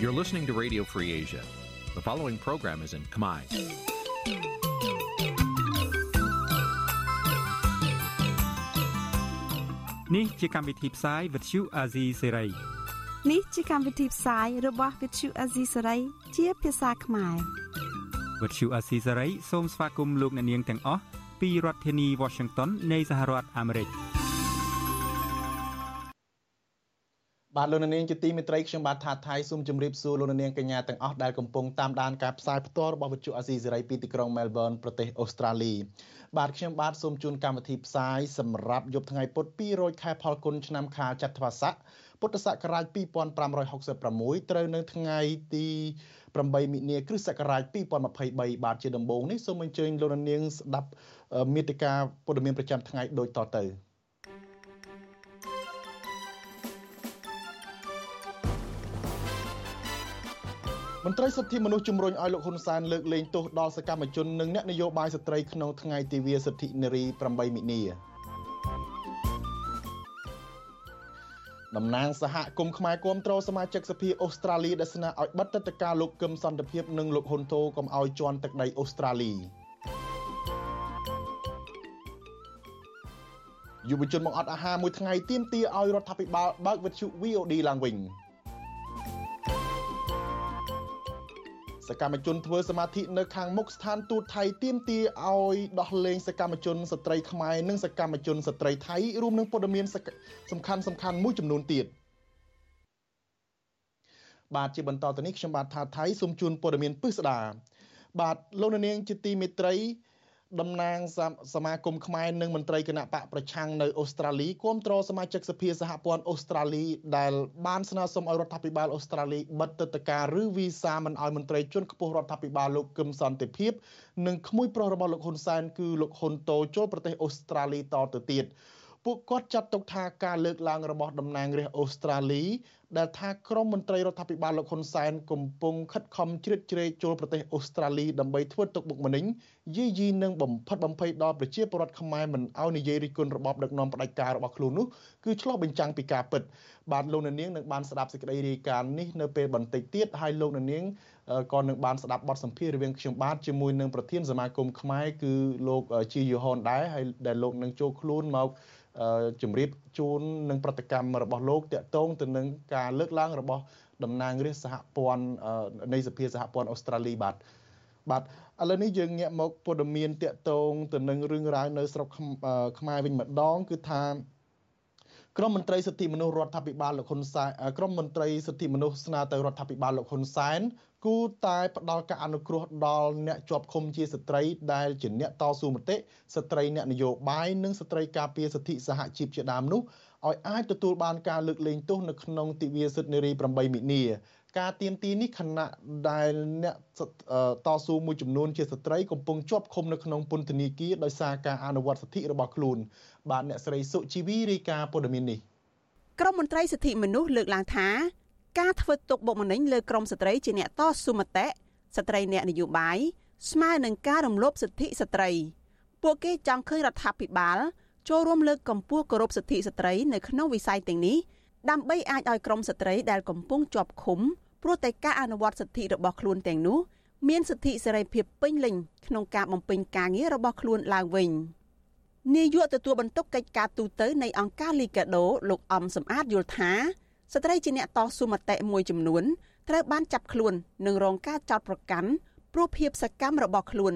You're listening to Radio Free Asia. The following program is in Khmer. នេះជាកម្មវិធីផ្សាយ Vuthu Azizi Serai នេះជាកម្មវិធីផ្សាយរបស់ Vuthu Azizi Serai ជាភាសាខ្មែរ Vuthu Azizi Serai សូមស្វាគមន៍លោកអ្នកនាងទាំងអស់ពីរដ្ឋធានី Washington នៃសហរដ្ឋអាមេរិក។ បាទលោកនាងជាទីមេត្រីខ្ញុំបាទថាថៃសូមជម្រាបសួរលោកនាងកញ្ញាទាំងអស់ដែលកំពុងតាមដានការផ្សាយផ្ទាល់របស់វិទ្យុអាស៊ីសេរីពីទីក្រុង Melbourne ប្រទេសអូស្ត្រាលីបាទខ្ញុំបាទសូមជូនកម្មវិធីផ្សាយសម្រាប់យប់ថ្ងៃពុធ200ខែផលគុណឆ្នាំខាលចត្វាស័កពុទ្ធសករាជ2566ត្រូវនៅថ្ងៃទី8មិនិនាគ្រិស្តសករាជ2023បាទជាដំបូងនេះសូមអញ្ជើញលោកនាងស្ដាប់មេតិការព័ត៌មានប្រចាំថ្ងៃដូចតទៅ។ មន្ត្រីសិទ្ធិមនុស្សជំរុញឲ្យលោកហ៊ុនសែនលើកលែងទោសដល់សកម្មជននិងអ្នកនយោបាយស្ត្រីក្នុងថ្ងៃទិវាសិទ្ធិនារី8មិនិនាតំណាងសហគមន៍ខ្មែរគាំទ្រសមាជិកសភាអូស្ត្រាលីដែលស្នើឲ្យបិទទឹកតការលោកកឹមសន្តិភាពនិងលោកហ៊ុនតូកុំឲ្យជន់ទឹកដីអូស្ត្រាលីយុវជនមកអត់អាហារមួយថ្ងៃទៀមទាឲ្យរដ្ឋាភិបាលបើកវិទ្យុ VOD ឡើងវិញ។ សកម្មជនធ្វើសមាធិនៅខាងមុខស្ថានទូតថៃទាមទារឲ្យដោះលែងសកម្មជនស្ត្រីខ្មែរនិងសកម្មជនស្ត្រីថៃរួមនឹងព័ត៌មានសំខាន់សំខាន់មួយចំនួនទៀតបាទជាបន្តទៅនេះខ្ញុំបាទថាថៃសូមជូនព័ត៌មានពិស្ដាបាទលោកនាងជាទីមេត្រី តំណាងសមាគមខ្មែរនិងមន្ត្រីគណៈបកប្រឆាំងនៅអូស្ត្រាលីគាំទ្រសមាជិកសភាសហព័ន្ធអូស្ត្រាលីដែលបានស្នើសុំឲ្យរដ្ឋាភិបាលអូស្ត្រាលីបិទទឹកតការឬវីសាមិនឲ្យមន្ត្រីជាន់ខ្ពស់រដ្ឋាភិបាលលោកកឹមសន្តិភាពនិងក្មួយប្រុសរបស់លោកហ៊ុនសែនគឺលោកហ៊ុនតូចូលប្រទេសអូស្ត្រាលីតទៅទៀត ពួកគាត់ចាត់ទុកថាការលើកឡើងរបស់តំណាងរាស្ត្រអូស្ត្រាលី ដែលថាក្រមមន្ត្រីរដ្ឋាភិបាលលោកហ៊ុនសែនកំពុងខិតខំជ្រៀតជ្រែកចូលប្រទេសអូស្ត្រាលីដើម្បីធ្វើទុកបុកម្នេញយាយីនឹងបំផិតបំភ័យដល់ប្រជាពលរដ្ឋខ្មែរមិនឲ្យនិយាយរិះគន់របបដឹកនាំផ្ដាច់ការរបស់ខ្លួននោះគឺឆ្លោះបញ្ចាំងពីការពិតបាទលោកនាងនឹងបានស្ដាប់សេចក្តីរាយការណ៍នេះនៅពេលបន្តិចទៀតហើយលោកនាងក៏នឹងបានស្ដាប់បទសម្ភាសន៍រវាងខ្ញុំបាទជាមួយនឹងប្រធានសមាគមខ្មែរគឺលោកជាយូហុនដែរហើយដែលលោកនឹងចូលខ្លួនមក ជម្រាបជូននឹងប្រតិកម្មរបស់លោកតាក់ទងទៅនឹងការលើកឡើងរបស់តំណាងរាស្ត្រសហព័ន្ធនៃសភាសហព័ន្ធអូស្ត្រាលីបាទបាទឥឡូវនេះយើងងាកមកព័ត៌មានតាក់ទងទៅនឹងរឿងរ៉ាវនៅស្រុកខ្មែរវិញម្ដងគឺថាក្រមមន្ត្រីសិទ្ធិមនុស្សរដ្ឋាភិបាលលោកហ៊ុនសែនក្រមមន្ត្រីសិទ្ធិមនុស្សស្នើទៅរដ្ឋាភិបាលលោកហ៊ុនសែន គូតែផ្ដល់ការអនុគ្រោះដល់អ្នកជាប់ឃុំជាស្ត្រីដែលជាអ្នកតស៊ូមតិស្ត្រីអ្នកនយោបាយនិងស្ត្រីការពារសិទ្ធិសហជីពជាដើមនោះឲ្យអាចទទួលបានការលើកលែងទោសនៅក្នុងទិវាសិទ្ធិនារី8មិនិនាការទៀមទីនេះខណៈដែលអ្នកតស៊ូមួយចំនួនជាស្ត្រីកំពុងជាប់ឃុំនៅក្នុងពន្ធនាគារដោយសារការអនុវត្តសិទ្ធិរបស់ខ្លួន បាទអ្នកស្រីសុជីវីរាយការណ៍ព័ត៌មាននេះក្រមមន្ត្រីសិទ្ធិមនុស្សលើកឡើងថា ការធ្វើទុកបុកម្នេញលើក្រមស្ត្រីជាអ្នកតស៊ូមតិស្ត្រីអ្នកនយោបាយស្មើនឹងការរំលោភសិទ្ធិស្ត្រី ពួកគេចង់ឃើញរដ្ឋាភិបាលចូលរួមលើកកម្ពស់គោរពសិទ្ធិស្ត្រីនៅក្នុងវិស័យទាំងនេះដើម្បីអាចឲ្យក្រមស្ត្រីដែលកំពុងជាប់ឃុំព្រោះតែការអនុវត្តសិទ្ធិរបស់ខ្លួនទាំងនោះមានសិទ្ធិសេរីភាពពេញលេញក្នុងការបំពេញការងាររបស់ខ្លួនឡើងវិញនាយកទទួលបន្ទុកកិច្ចការទូតនៃអង្គការលីកាដូលោកអំសំអាតយល់ថា ស្ត្រីជាអ្នកតស៊ូមតិមួយចំនួនត្រូវបានចាប់ខ្លួននិងរងការចោទប្រកាន់ព្រោះភាពសកម្មរបស់ខ្លួន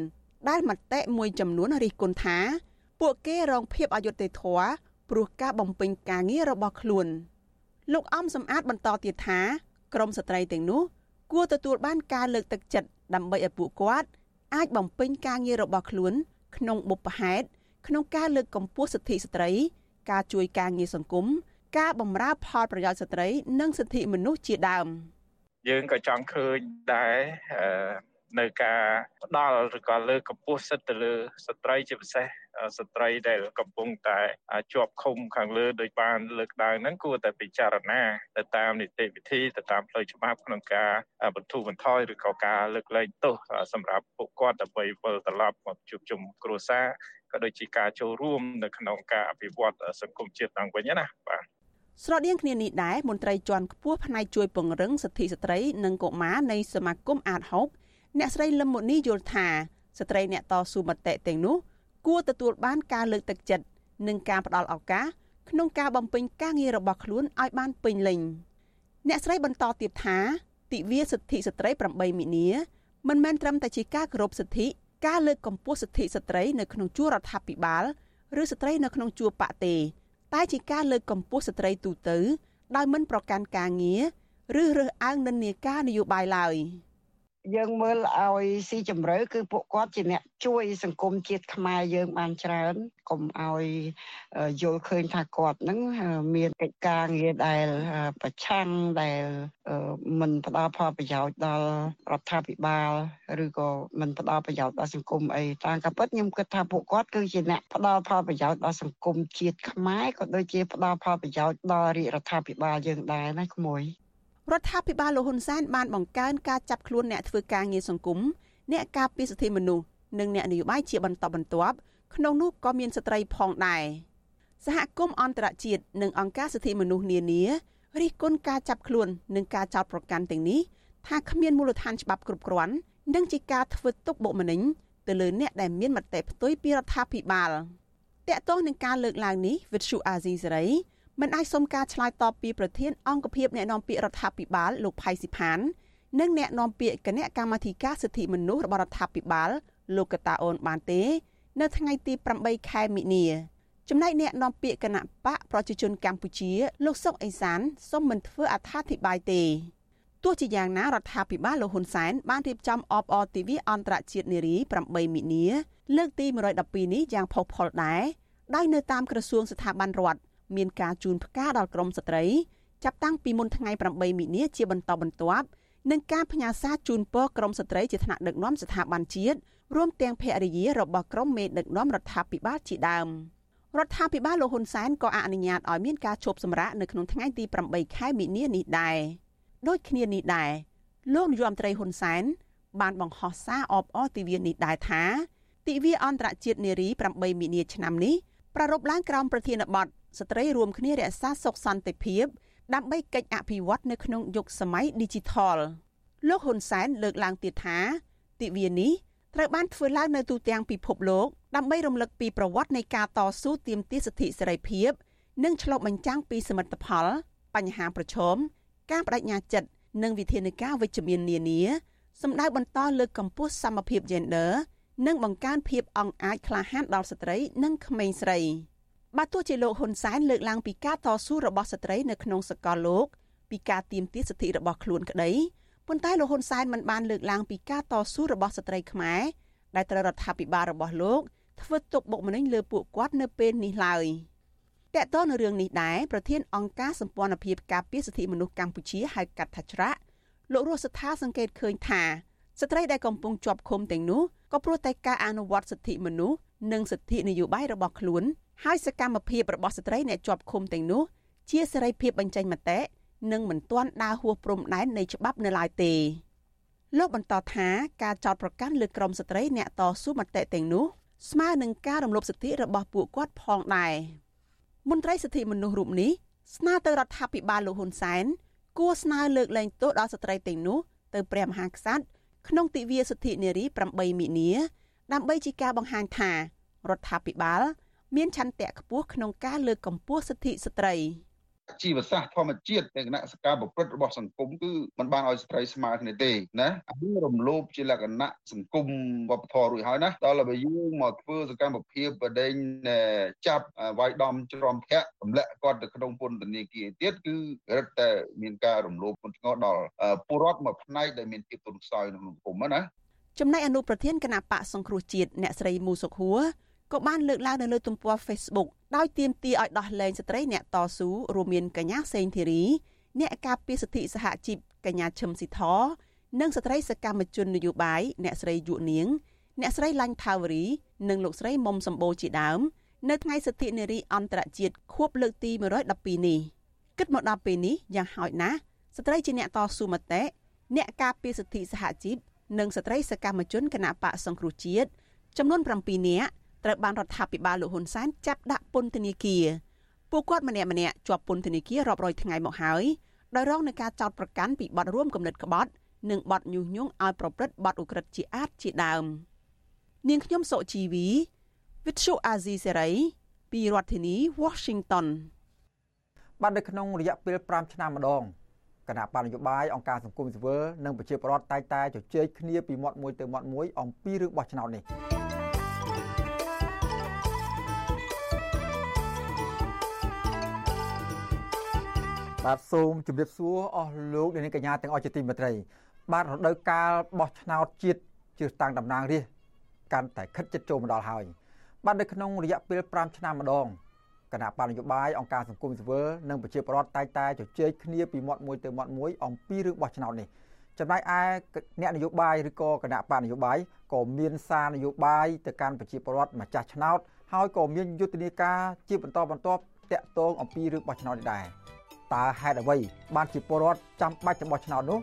ដែលមតិមួយចំនួនរិះគន់ថា ពួកគេរងភាពអយុត្តិធម៌ព្រោះការបំពេញការងាររបស់ខ្លួនលោកអំសំអាតបន្តទៀតថាក្រមស្ត្រីទាំងនោះគួរទទួលបានការលើកទឹកចិត្តដើម្បីឲ្យពួកគាត់អាចបំពេញការងាររបស់ខ្លួន ក្នុងបុព្វហេតុក្នុងការលើកកម្ពស់សិទ្ធិស្ត្រី ការជួយការងារសង្គម ការបម្រើផលប្រយោជន៍ស្ត្រី និងសិទ្ធិមនុស្សជាដើមយើងក៏ចង់ឃើញដែរនៅការផ្ដល់ឬក៏លើកកម្ពស់សិទ្ធិទៅលើស្ត្រីជាពិសេសស្ត្រីដែលកំពុងតែជាប់ឃុំខាងលើដោយបានលើកដើមហ្នឹងគួរតែពិចារណាទៅតាមនីតិវិធីទៅតាមផ្លូវច្បាប់ក្នុងការបន្ធូរបន្ថយឬក៏ការលើកលែងទោសសម្រាប់ពួកគាត់ដើម្បីវិលត្រឡប់មកជួបជុំគ្រួសារក៏ដូចជាការចូលរួមនៅក្នុងការអភិវឌ្ឍសង្គមជាតិឡើងវិញណាបាទ ស្រដៀងគ្នានេះដែរមន្ត្រីជាន់ខ្ពស់ផ្នែកជួយពង្រឹងសិទ្ធិស្ត្រីនិងកុមារនៃសមាគមអាត6អ្នកស្រីលឹមមុនីយល់ថាស្ត្រីអ្នកតស៊ូមតិទាំងនោះគួរទទួលបានការលើកទឹកចិត្តនិងការផ្ដល់ឱកាសក្នុងការបំពេញការងាររបស់ខ្លួនឲ្យបានពេញលេញអ្នកស្រីបន្តទៀតថាទិវាសិទ្ធិស្ត្រី8មីនាមិនមែនត្រឹមតែជាការគោរពសិទ្ធិការលើកកម្ពស់សិទ្ធិស្ត្រីនៅក្នុងជួររដ្ឋាភិបាលឬស្ត្រីនៅក្នុងជួរបកទេ តែជាការលើកកម្ពស់ស្ត្រីទូទៅដោយមិនប្រកាន់ការងារឬរើសអើងនិន្នាការនយោបាយឡើយ។ យើងមើលឲ្យស៊ីជម្រៅគឺពួកគាត់ជាអ្នកជួយសង្គមជាតិខ្មែរយើងបានច្រើនកុំឲ្យយល់ឃើញថាគាត់នឹងមានកិច្ចការងារដែលប្រឆាំងដែលមិនផ្ដល់ផលប្រយោជន៍ដល់រដ្ឋាភិបាលឬក៏មិនផ្ដល់ប្រយោជន៍ដល់សង្គមអីតាមការពិតខ្ញុំគិតថាពួកគាត់គឺជាអ្នកផ្ដល់ផលប្រយោជន៍ដល់សង្គមជាតិខ្មែរក៏ដូចជាផ្ដល់ផលប្រយោជន៍ដល់រាជរដ្ឋាភិបាលយើងដែរណាក្មួយ រដ្ឋាភិបាលលោកហ៊ុនសែនបានបង្កើនការចាប់ខ្លួនអ្នកធ្វើការងារសង្គមអ្នកការពារសិទ្ធិមនុស្សនិងអ្នកនយោបាយជាបន្តបន្ទាប់ក្នុងនោះក៏មានស្ត្រីផងដែរសហគមន៍អន្តរជាតិនិងអង្គការសិទ្ធិមនុស្សនានារិះគន់ការចាប់ខ្លួននិងការចោទប្រកាន់ទាំងនេះថាគ្មានមូលដ្ឋានច្បាប់គ្រប់គ្រាន់និងជាការធ្វើទុកបុកម្នេញទៅលើអ្នកដែលមានមតិផ្ទុយពីរដ្ឋាភិបាលតកតងនឹងការលើកឡើងនេះវិទ្យុអាស៊ីសេរី មិនអាចសុំការឆ្លើយតបពីប្រធានអង្គភិបអ្នកនាំពាក្យរដ្ឋាភិបាលលោកផៃស៊ីផាននិងអ្នកនាំពាក្យគណៈកម្មាធិការសិទ្ធិមនុស្សរបស់រដ្ឋាភិបាលលោកកតាអូនបានទេ នៅថ្ងៃទី8ខែមិនិនាចំណែកអ្នកនាំពាក្យគណៈបកប្រជាជនកម្ពុជាលោកសុកអេសានសូមមិនធ្វើអត្ថាធិប្បាយទេទោះជាយ៉ាងណារដ្ឋាភិបាលលោកហ៊ុនសែនបានរៀបចំអបអរទិវាអន្តរជាតិនារី8មិនិនាលើកទី112នេះយ៉ាងផុសផុលដែរដោយនៅតាមក្រសួងស្ថាប័នរដ្ឋ មានការជូនផ្កាដល់ក្រមស្ត្រី ចាប់តាំងពីមុនថ្ងៃ8មីនាជាបន្តបន្ទាប់និងការផ្ញើសារជូនពរក្រមស្ត្រីជាថ្នាក់ដឹកនាំស្ថាប័នជាតិរួមទាំងភរិយារបស់ក្រមមេដឹកនាំរដ្ឋាភិបាលជាដើមរដ្ឋាភិបាលលោកហ៊ុនសែនក៏អនុញ្ញាតឲ្យមានការឈប់សម្រាកនៅក្នុងថ្ងៃទី8ខែមីនានេះដែរដូចគ្នានេះដែរលោកនាយរដ្ឋមន្ត្រីហ៊ុនសែនបានបង្ហោះសារអបអរទិវានេះដែរថាទិវាអន្តរជាតិនារី8មីនាឆ្នាំនេះប្រារព្ធឡើងក្រោមប្រធានបទ ស្ត្រីរួមគ្នារក្សាសុខសន្តិភាព ដើម្បីកិច្ចអភិវឌ្ឍនៅក្នុងយុគសម័យ Digital លោកហ៊ុនសែនលើកឡើងទៀតថាទិវានេះត្រូវបានធ្វើឡើងនៅទូទាំងពិភពលោកដើម្បីរំលឹកពីប្រវត្តិនៃការតស៊ូទាមទារសិទ្ធិសេរីភាព និងឆ្លុះបញ្ចាំងពីសមិទ្ធផល បញ្ហាប្រឈមការបដិញ្ញាចិត្តនិងវិធានការវិជ្ជមាននានាសម្ដៅបន្តលើកកម្ពស់សមភាព Gender និងបង្កើនភាពអង់អាចក្លាហានដល់ស្ត្រី និងក្មេងស្រី។ បើទោះជាលោកហ៊ុនសែនលើកឡើងពីការតស៊ូរបស់ស្ត្រីនៅក្នុងសកលលោកពីការទាមទារសិទ្ធិរបស់ខ្លួនក្តីប៉ុន្តែលោកហ៊ុនសែនមិនបានលើកឡើងពីការតស៊ូរបស់ស្ត្រីខ្មែរដែលត្រូវរដ្ឋាភិបាលរបស់លោកធ្វើទុកបុកម្នេញលើពួកគាត់នៅពេលនេះឡើយតើតើនៅរឿងនេះដែរប្រធានអង្គការសម្ព័ន្ធភាពការពារសិទ្ធិមនុស្សកម្ពុជាហៅកាត់ថាច្រាក់លោករស់សថាសង្កេតឃើញថាស្ត្រីដែលកំពុងជាប់ឃុំទាំងនោះក៏ព្រោះតែការអនុវត្តសិទ្ធិមនុស្សនិងសិទ្ធិនយោបាយរបស់ខ្លួន ហើយសកម្មភាពរបស់ស្ត្រីអ្នកជាប់ឃុំទាំងនោះជាសេរីភាពបញ្ចេញមតិនិងមិនទាន់ដើរហួសព្រំដែននៃច្បាប់នៅឡើយទេលោកបន្តថាការចោទប្រកាន់លើក្រុមស្ត្រីអ្នកតស៊ូមតិទាំងនោះស្មើនឹងការរំលោភសិទ្ធិរបស់ពួកគាត់ផងដែរមន្ត្រីសិទ្ធិមនុស្សរូបនេះស្នើទៅរដ្ឋាភិបាលលោកហ៊ុនសែនគួរស្នើលើកលែងទោសដល់ស្ត្រីទាំងនោះទៅព្រះមហាក្សត្រក្នុងទិវាសិទ្ធិនារី8មិនិនាដើម្បីជាការបង្ហាញថារដ្ឋាភិបាល មានឆន្ទៈខ្ពស់ក្នុងការលើកកម្ពស់សិទ្ធិស្ត្រីជីវសាស្ត្រធម្មជាតិនៃគណៈសកម្មប្រព្រឹត្តរបស់សង្គមគឺมันបានឲ្យស្ត្រីស្មើគ្នាទេណាអានេះរំលោភជាលក្ខណៈសង្គមវប្បធម៌រួចហើយណាដល់ទៅយើងមកធ្វើសកម្មភាពបដិញចាប់វាយដំច្រំធាក់ទម្លាក់គាត់ទៅក្នុងពន្ធនាគារទៀតគឺរឹតតែមានការរំលោភធ្ងន់ធ្ងរដល់ពលរដ្ឋមួយផ្នែកដែលមានភាពទន់ខ្សោយក្នុងសង្គមណាចំណែកអនុប្រធានគណៈបកសង្គ្រោះជាតិអ្នកស្រីមូសុខហួរ ក៏បានលើកឡើងនៅលើទំព័រ Facebook ដោយទាមទារឲ្យដោះលែងស្ត្រីអ្នកតស៊ូរួមមានកញ្ញាសេងធីរីអ្នកការពារសិទ្ធិសហជីពកញ្ញាឈឹមស៊ីធនិងស្ត្រីសកម្មជននយោបាយអ្នកស្រីយុនាង អ្នកស្រីឡាញ់ថាវរី និងលោកស្រីមុំសម្បូរជាដើមនៅថ្ងៃសិទ្ធិនារីអន្តរជាតិខួបលើកទី112នេះគិតមកដល់ពេលនេះយ៉ាងហោចណាស់ស្ត្រីជាអ្នកតស៊ូមតិអ្នកការពារសិទ្ធិសហជីពនិងស្ត្រីសកម្មជនគណៈបកសង្គ្រោះជាតិចំនួន7នាក់ ត្រូវបានរដ្ឋាភិបាលលោកហ៊ុនសែនចាប់ដាក់ពន្ធនាគារពួកគាត់ម្នាក់ម្នាក់ជាប់ពន្ធនាគាររាប់រយថ្ងៃមកហើយដោយរងនឹងការចោទប្រកាន់ពីបទរួមគំនិតក្បត់ និងបទញុះញង់ឲ្យប្រព្រឹត្តបទឧក្រិដ្ឋជាអាតជាដើមនាងខ្ញុំសុជីវីវិទ្យុអាស៊ីសេរីពីរដ្ឋធានី Washington បាទនៅក្នុងរយៈពេល5ឆ្នាំម្ដងគណៈបណ្ឌនយោបាយអង្គការសង្គមស៊ីវិលនិងប្រជាពលរដ្ឋតែងតែជជែកគ្នាពីមាត់មួយទៅមាត់មួយអំពីរឿងបោះឆ្នោតនេះ បាទសូមជម្រាបសួរអស់លោកអ្នកនាងកញ្ញាទាំងអស់ជាទីមេត្រី បាទរដូវកាលបោះឆ្នោតជាតិជ្រើសតាំងតំណាងរាស្ត្រកាន់តែខិតជិតចូលមកដល់ហើយបាទនៅក្នុងរយៈពេល5ឆ្នាំម្ដងគណៈបណ្ឌនយោបាយអង្គការសង្គមស៊ីវិលនិងប្រជាពលរដ្ឋតែងតែជជែកគ្នាពីមាត់មួយទៅមាត់មួយអំពីរឿងបោះឆ្នោតនេះចំណែកឯអ្នកនយោបាយឬក៏គណៈបកនយោបាយក៏មានសារនយោបាយទៅកាន់ប្រជាពលរដ្ឋម្ចាស់ឆ្នោតហើយក៏មានយុទ្ធនាការជាបន្តបន្ទាប់តាក់ទងអំពីរឿងបោះឆ្នោតនេះដែរ តើហេតុអ្វី បានជាពលរដ្ឋចាំបាច់ទៅបោះឆ្នោតនោះ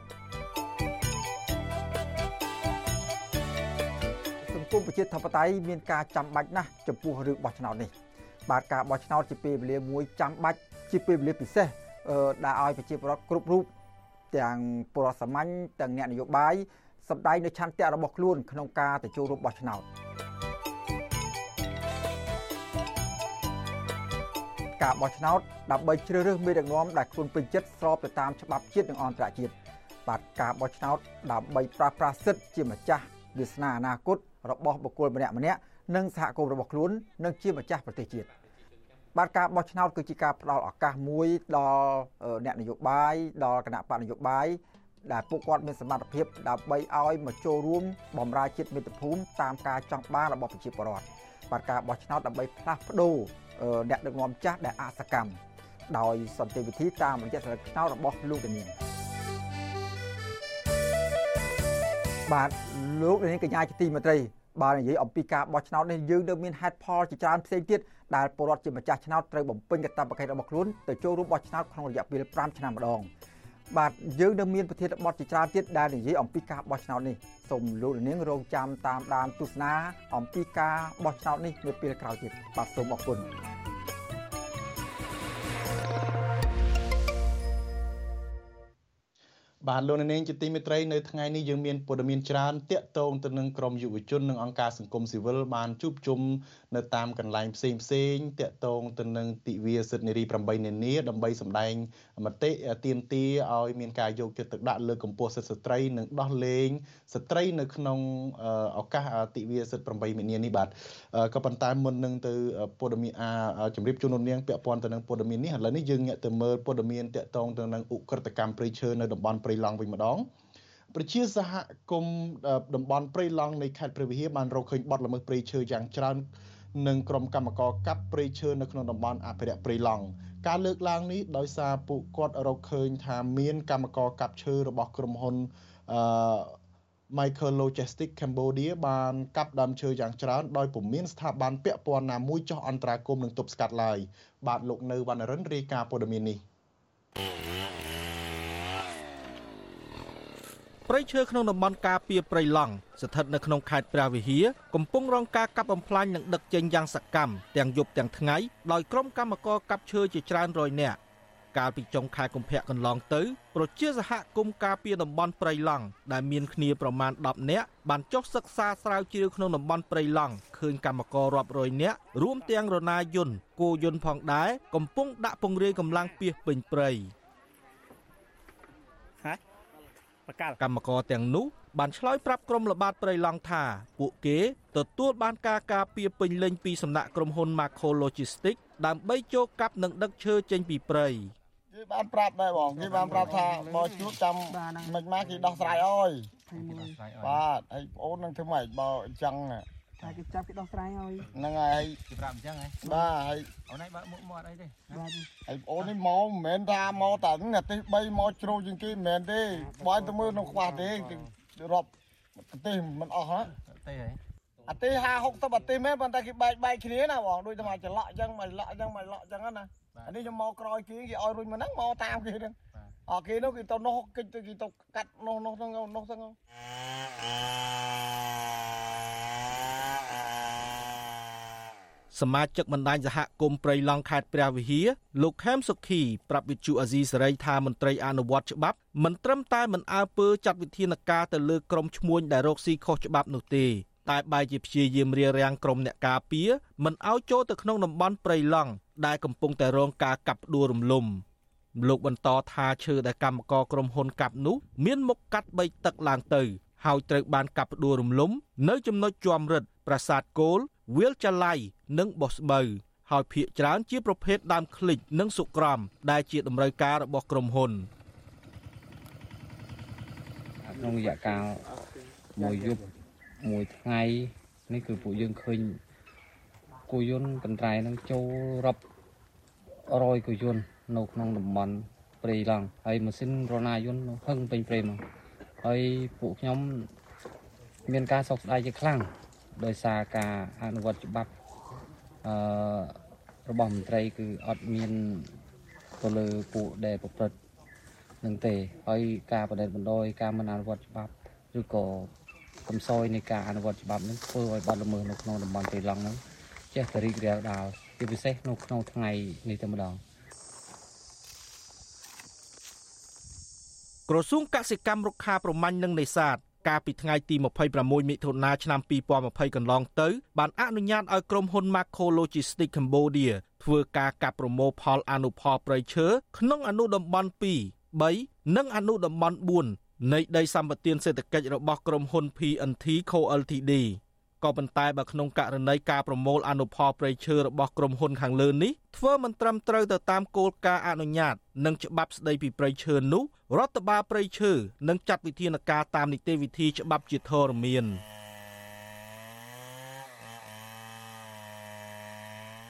សង្គមប្រជាធិបតេយ្យមានការចាំបាច់ណាស់ចំពោះរឿងបោះឆ្នោតនេះបាទការបោះឆ្នោតជាពេលវេលាមួយចាំបាច់ជាពេលវេលាពិសេសដែលឲ្យប្រជាពលរដ្ឋគ្រប់រូបទាំងពលរដ្ឋសាមញ្ញទាំងអ្នកនយោបាយសម្ដែងនៅឆន្ទៈរបស់ខ្លួនក្នុងការទៅចូលរួមបោះឆ្នោត ការបោះឆ្នោតដើម្បីជ្រើសរើសមេដឹកនាំដែលខ្លួនពេញចិត្តស្របទៅតាមច្បាប់ជាតិនិងអន្តរជាតិបាទការបោះឆ្នោតដើម្បីប្រាស្រ័យសិទ្ធិជាម្ចាស់វាសនាអនាគតរបស់បុគ្គលម្នាក់ម្នាក់និងសហគមន៍របស់ខ្លួននិងជាម្ចាស់ប្រទេសជាតិបាទការបោះឆ្នោតគឺជាការផ្ដល់ឱកាសមួយដល់អ្នកនយោបាយដល់គណៈបកនយោបាយដែលពួកគាត់មានសមត្ថភាពដើម្បីឲ្យមកចូលរួមបម្រើជាតិមាតុភូមិតាមការចង់បានរបស់ប្រជាពលរដ្ឋបាទការបោះឆ្នោតដើម្បីផ្លាស់ប្ដូរ អ្នកដឹកនាំចាស់ដែលអសកម្មដោយសន្តិវិធីតាមរយៈសិលឹកឆ្នោតរបស់លោកនាងបាទលោកនាងកញ្ញាជាទីមេត្រីបើនិយាយអំពីការបោះឆ្នោតនេះយើងនៅមានហេតុផលជាច្រើនផ្សេងទៀតដែលពលរដ្ឋជាម្ចាស់ឆ្នោតត្រូវបំពេញកាតព្វកិច្ចរបស់ខ្លួនទៅចូលរួមបោះឆ្នោតក្នុងរយៈពេល5ឆ្នាំម្ដង បាទយើងនៅមានប្រធានបទជាច្រើនទៀតដែលនិយាយអំពីការបោះឆ្នោតនេះសូមលោកនាងរងចាំតាមដានទស្សនាអំពីការបោះឆ្នោតនេះនៅពេលក្រោយទៀតបាទសូមអរគុណ បាទលោកនាងជាទីមេត្រីនៅថ្ងៃនេះយើងមានព័ត៌មានច្រើនតាក់ទងទៅនឹងក្រមយុវជននិងអង្គការសង្គមស៊ីវិលបានជួបជុំនៅតាមកន្លែងផ្សេងផ្សេងតាក់ទងទៅនឹងទិវាសិទ្ធិនារី8នានាដើម្បីសម្ដែងមតិទាមទារឲ្យមានការយកចិត្តទុកដាក់លើកម្ពស់សិទ្ធិស្ត្រីនិងដោះលែងស្ត្រីនៅក្នុងឱកាសទិវាសិទ្ធិ8នានានេះបាទក៏ប៉ុន្តែមុននឹងទៅព័ត៌មានអាជម្រាបជូនលោកនាងពាក់ព័ន្ធទៅនឹងព័ត៌មាននេះឥឡូវនេះយើងងាកទៅមើលព័ត៌មានតាក់ទងទៅនឹងឧក្រិដ្ឋកម្មព្រៃឈើនៅតំបន់ព្រៃឡង់វិញម្ដងប្រជាសហគមន៍តំបន់ព្រៃឡង់នៃខេត្តព្រះវិហារបានរកឃើញបទល្មើសព្រៃឈើយ៉ាងច្រើននិងក្រុមកម្មករកាប់ព្រៃឈើនៅក្នុងតំបន់អភិរក្សព្រៃឡង់ការលើកឡើងនេះដោយសារពួកគាត់រកឃើញថាមានកម្មករកាប់ឈើរបស់ក្រុមហ៊ុនអឺ Michael Logistics Cambodia បានកាប់ដើមឈើយ៉ាងច្រើនដោយពុំមានស្ថាប័នពាក់ព័ន្ធណាមួយចោះអន្តរាគមន៍នឹងទប់ស្កាត់ឡើយបាទលោកនៅវណ្ណរិនរាយការណ៍ព័ត៌មាននេះ ព្រៃឈើក្នុងតំបន់ការពារព្រៃឡង់ស្ថិតនៅក្នុងខេត្តព្រះវិហារកំពុងរងការកាប់បំផ្លាញនិងដឹកចេញយ៉ាងសកម្មទាំងយប់ទាំងថ្ងៃដោយក្រុមកម្មករកាប់ឈើជាច្រើនរយនាក់កាលពីចុងខែកុម្ភៈកន្លងទៅប្រជាសហគមន៍ការពារតំបន់ព្រៃឡង់ដែលមានគ្នាប្រមាណ10នាក់បានចុះសិក្សាស្រាវជ្រាវក្នុងតំបន់ព្រៃឡង់ឃើញកម្មកររាប់រយនាក់រួមទាំងរណាយន្តគោយន្តផងដែរកំពុងដាក់ពង្រាយកម្លាំងពីពេញព្រៃ បកាលកម្មករទាំងនោះបានឆ្លើយប្រាប់ក្រុមល្បាតព្រៃឡង់ថាពួកគេទទួលបានការការពារពេញលេញពីសំណាក់ក្រុមហ៊ុន Macro Logistics ដើម្បីចូលកាប់និងដឹកឈើចេញពីព្រៃគេបានប្រាប់ដែរបងគេបានប្រាប់ថាបើជួបចាំមិនមកគេដោះស្រាយអើយបាទហើយបងអូននឹងធ្វើម៉េចបើអញ្ចឹង តែគេចាប់គេដោះស្រាយហើយហ្នឹងហើយគេប្រាប់អញ្ចឹងហ៎បាទហើយអូនឯងបើកមុខមាត់អីទេបាទហើយបងអូននេះមកមិនមែនថាមកតែអាទិស3មកជ្រោជាងគេមិនមែនទេបើទៅមើលក្នុងខ្វះទេរាប់ប្រទេសមិនអស់ហ៎ទេហ៎អាទេ50 60អាទេមែនប៉ុន្តែគេបែកបែកគ្នាណាបងដូចតែមកច្រឡក់អញ្ចឹងមកច្រឡក់អញ្ចឹងមកច្រឡក់អញ្ចឹងណាអានេះខ្ញុំមកក្រោយគេគេឲ្យរុញមកហ្នឹងមកតាមគេហ្នឹងអគេនោះគេទៅនោះគេទៅគេទៅកាត់នោះនោះហ្នឹងនោះហ្នឹង សមាជិកបណ្ដាញសហគមន៍ព្រៃឡង់ខេត្តព្រះវិហារលោកខេមសុខីប្រាប់វិទ្យុអាស៊ីសេរីថាមន្ត្រីអនុវត្តច្បាប់មិនត្រឹមតែមិនអើពើចាត់វិធានការទៅលើក្រុមឈ្មួញដែលរកស៊ីខុសច្បាប់នោះទេតែបែរជាព្យាយាមរារាំងក្រុមអ្នកការពារមិនឲ្យចូលទៅក្នុងតំបន់ព្រៃឡង់ដែលកំពុងតែរងការកាប់ផ្ដួលរំលំលោកបន្តថាឈើដែលកម្មករក្រុមហ៊ុនកាប់នោះមានមុខកាត់3ទឹកឡើងទៅហើយត្រូវបានកាប់ផ្ដួលរំលំ នៅចំណុចជាំរិតប្រាសាទគោល វាលចាឡៃនិងបោះស្បូវហើយភ ieck ច្រើនជាប្រភេទដើមឃ្លិចនិងសុក្រំដែលជាតម្រូវការរបស់ក្រុមហ៊ុនក្នុងរយៈកាលមួយយប់មួយថ្ងៃនេះគឺពួកយើងឃើញគោយន្តកន្ត្រៃនឹងចូលរាប់រយគោយន្តនៅក្នុងតំបន់ព្រៃឡង់ហើយម៉ាស៊ីនរណាយន្តហឹងពេញព្រៃមកហើយពួកខ្ញុំមានការសោកស្ដាយជាខ្លាំង ដោយសារការអនុវត្តច្បាប់អឺរបស់មន្ត្រីគឺអត់មានទៅលើពួកដែលប្រព្រឹត្តនឹងទេហើយការបដិបត្តិការមិនអនុវត្តច្បាប់ឬក៏កំសោយនៃការអនុវត្តច្បាប់នឹងធ្វើឲ្យបាត់ល្មើសនៅក្នុងតំបន់ព្រៃឡង់ហ្នឹងចេះតែរីករាលដាលជាពិសេសនៅក្នុងថ្ងៃនេះតែម្ដងក្រសួងកសិកម្មរុក្ខាប្រមាញ់និងនេសាទ កាលពីថ្ងៃទី26មិថុនាឆ្នាំ2020កន្លងទៅបានអនុញ្ញាតឲ្យក្រុមហ៊ុន Macro Logistics Cambodia ធ្វើការកាប់ប្រមូលផលអនុផលព្រៃឈើក្នុងអនុតំបន់2 3និងអនុតំបន់4នៃដីសម្បត្តិសេដ្ឋកិច្ចរបស់ក្រុមហ៊ុន PNT Co Ltd ក៏ប៉ុន្តែបើក្នុងករណីការប្រមូលអនុផលព្រៃឈើរបស់ក្រុមហ៊ុនខាងលើនេះធ្វើមិនត្រឹមត្រូវទៅតាមគោលការណ៍អនុញ្ញាត និងច្បាប់ស្តីពីព្រៃឈើនោះរដ្ឋបាលព្រៃឈើនឹងចាត់វិធានការតាមនីតិវិធីច្បាប់ជាធរមាន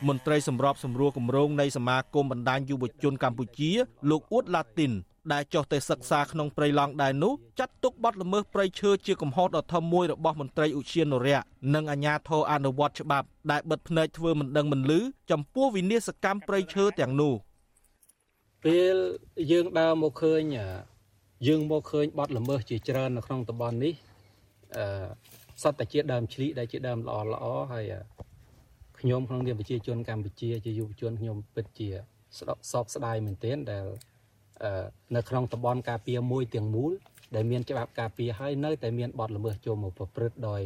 មន្ត្រីសម្របសម្រួលគម្រោងនៃសមាគមបណ្ដាញយុវជនកម្ពុជាលោកអ៊ូតឡាទីន ដែលចុះទៅសិក្សាក្នុងព្រៃឡង់ដែរនោះចាត់ទុកបទល្មើសព្រៃឈើជាកំហុសដ៏ធំមួយរបស់មន្ត្រីឧទ្យានុរក្សនិងអាជ្ញាធរអនុវត្តច្បាប់ដែលបិទភ្នែកធ្វើមិនដឹងមិនឮចំពោះវិនាសកម្មព្រៃឈើទាំងនោះពេលយើងដើរមកឃើញយើងមកឃើញបទល្មើសជាច្រើននៅក្នុងតំបន់នេះអឺសត្វតាជាដើមឆ្លីដែលជាដើមល្អល្អហើយខ្ញុំក្នុងនាមប្រជាជនកម្ពុជាជាយុវជនខ្ញុំពិតជាសោកស្ដាយមែនទែនដែល នៅក្នុងតំបន់ការពារមួយទាំងមូលដែលមានច្បាប់ការពារហើយនៅតែមានបទល្មើសចូលមកប្រព្រឹត្តដោយ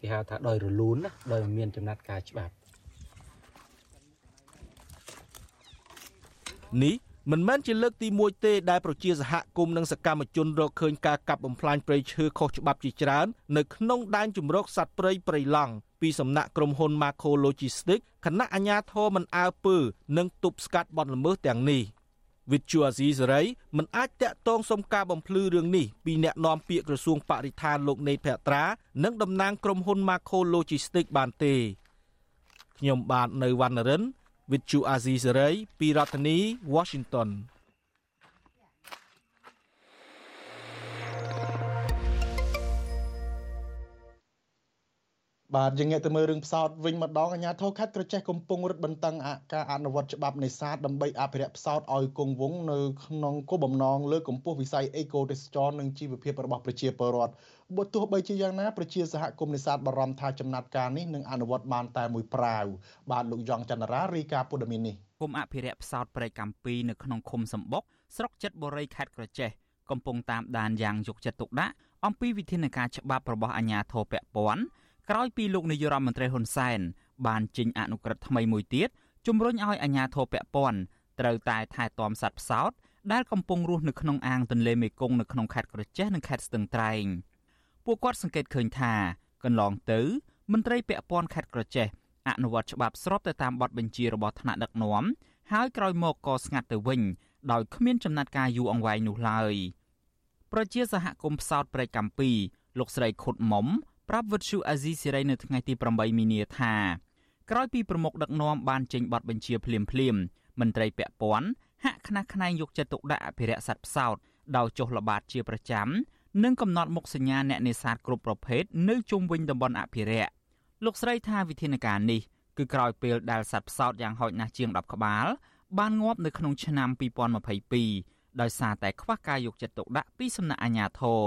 គេហៅថាដោយរលូនណាដោយមានចំណាត់ការច្បាប់នេះមិនមែនជាលើកទី1ទេដែលប្រជាសហគមន៍និងសកម្មជនរកឃើញការកាប់បំផ្លាញព្រៃឈើខុសច្បាប់ជាច្រើននៅក្នុងដែនជម្រកសត្វព្រៃព្រៃឡង់ពីសំណាក់ក្រុមហ៊ុន Macro Logistics គណៈអាជ្ញាធរមិនអើពើនិងទប់ស្កាត់បទល្មើសទាំងនេះ វិទ្យុអាស៊ីសេរីមិនអាចតាក់ទងសុំការបំភ្លឺរឿងនេះពីអ្នកនាំពាក្យក្រសួងបរិស្ថានលោកណេតភត្រា និងតំណាងក្រុមហ៊ុន Macro Logistics បានទេខ្ញុំបាទនៅវណ្ណរិនវិទ្យុអាស៊ីសេរីពីរដ្ឋធានី Washington បាទយើងងាកទៅមើលរឿងផ្សោតវិញម្ដងអាជ្ញាធរខេត្តក្រចេះកំពុងរឹតបន្តឹងការអនុវត្តច្បាប់នេសាទដើម្បីអភិរក្សផ្សោតឲ្យគង់វង្សនៅក្នុងគោលបំណងលើកកម្ពស់វិស័យអេកូទេសចរនិងជីវភាពរបស់ប្រជាពលរដ្ឋបើទោះបីជាយ៉ាងណាប្រជាសហគមន៍នេសាទបារម្ភថាចំណាត់ការនេះនឹងអនុវត្តបានតែមួយប្រាវបាទលោកយ៉ងច័ន្ទរារាយការណ៍ព័ត៌មាននេះគុំអភិរក្សផ្សោតព្រៃកម្ពីនៅក្នុងឃុំសម្បុកស្រុកចិត្តបុរីខេត្តក្រចេះកំពុងតាមដានយ៉ាងយកចិត្តទុកដាក់អំពីវិធានការច្បាប់របស់អាជ្ញាធរពាក់ព័ន្ធ ក្រោយពីលោកនាយរដ្ឋមន្ត្រីហ៊ុនសែនបានចេញអនុក្រឹត្យថ្មីមួយទៀតជំរុញឲ្យអាជ្ញាធរពាក់ព័ន្ធត្រូវតែថែទាំសត្វផ្សោតដែលកំពុងរស់នៅក្នុងអាងទន្លេមេគង្គនៅក្នុងខេត្តក្រចេះនិងខេត្តស្ទឹងត្រែងពួកគាត់សង្កេតឃើញថាកន្លងទៅមន្ត្រីពាក់ព័ន្ធខេត្តក្រចេះអនុវត្តច្បាប់ស្របទៅតាមបទបញ្ជារបស់ថ្នាក់ដឹកនាំហើយក្រោយមកក៏ស្ងាត់ទៅវិញដោយគ្មានចំណាត់ការយូរអង្វែងនោះឡើយប្រជាសហគមន៍ផ្សោតព្រៃកម្ពីលោកស្រីខុតមុំ ប្រាប់វិទ្យុអាស៊ីសេរីនៅថ្ងៃទី8មីនាថាក្រោយពីប្រមុខដឹកនាំបានចេញបទបញ្ជាភ្លាមភ្លាមមន្ត្រីពាក់ព័ន្ធហាក់ខ្នះខ្នែងយកចិត្តទុកដាក់អភិរក្សសត្វផ្សោតដោយចុះល្បាតជាប្រចាំនិងកំណត់មុខសញ្ញាអ្នកនេសាទគ្រប់ប្រភេទនៅជុំវិញតំបន់អភិរក្សលោកស្រីថាវិធានការនេះគឺក្រោយពេលដែលសត្វផ្សោតយ៉ាងហោចណាស់ជាង10ក្បាល បានងាប់នៅក្នុងឆ្នាំ2022ដោយសារតែខ្វះការយកចិត្តទុកដាក់ពីសំណាក់អាជ្ញាធរ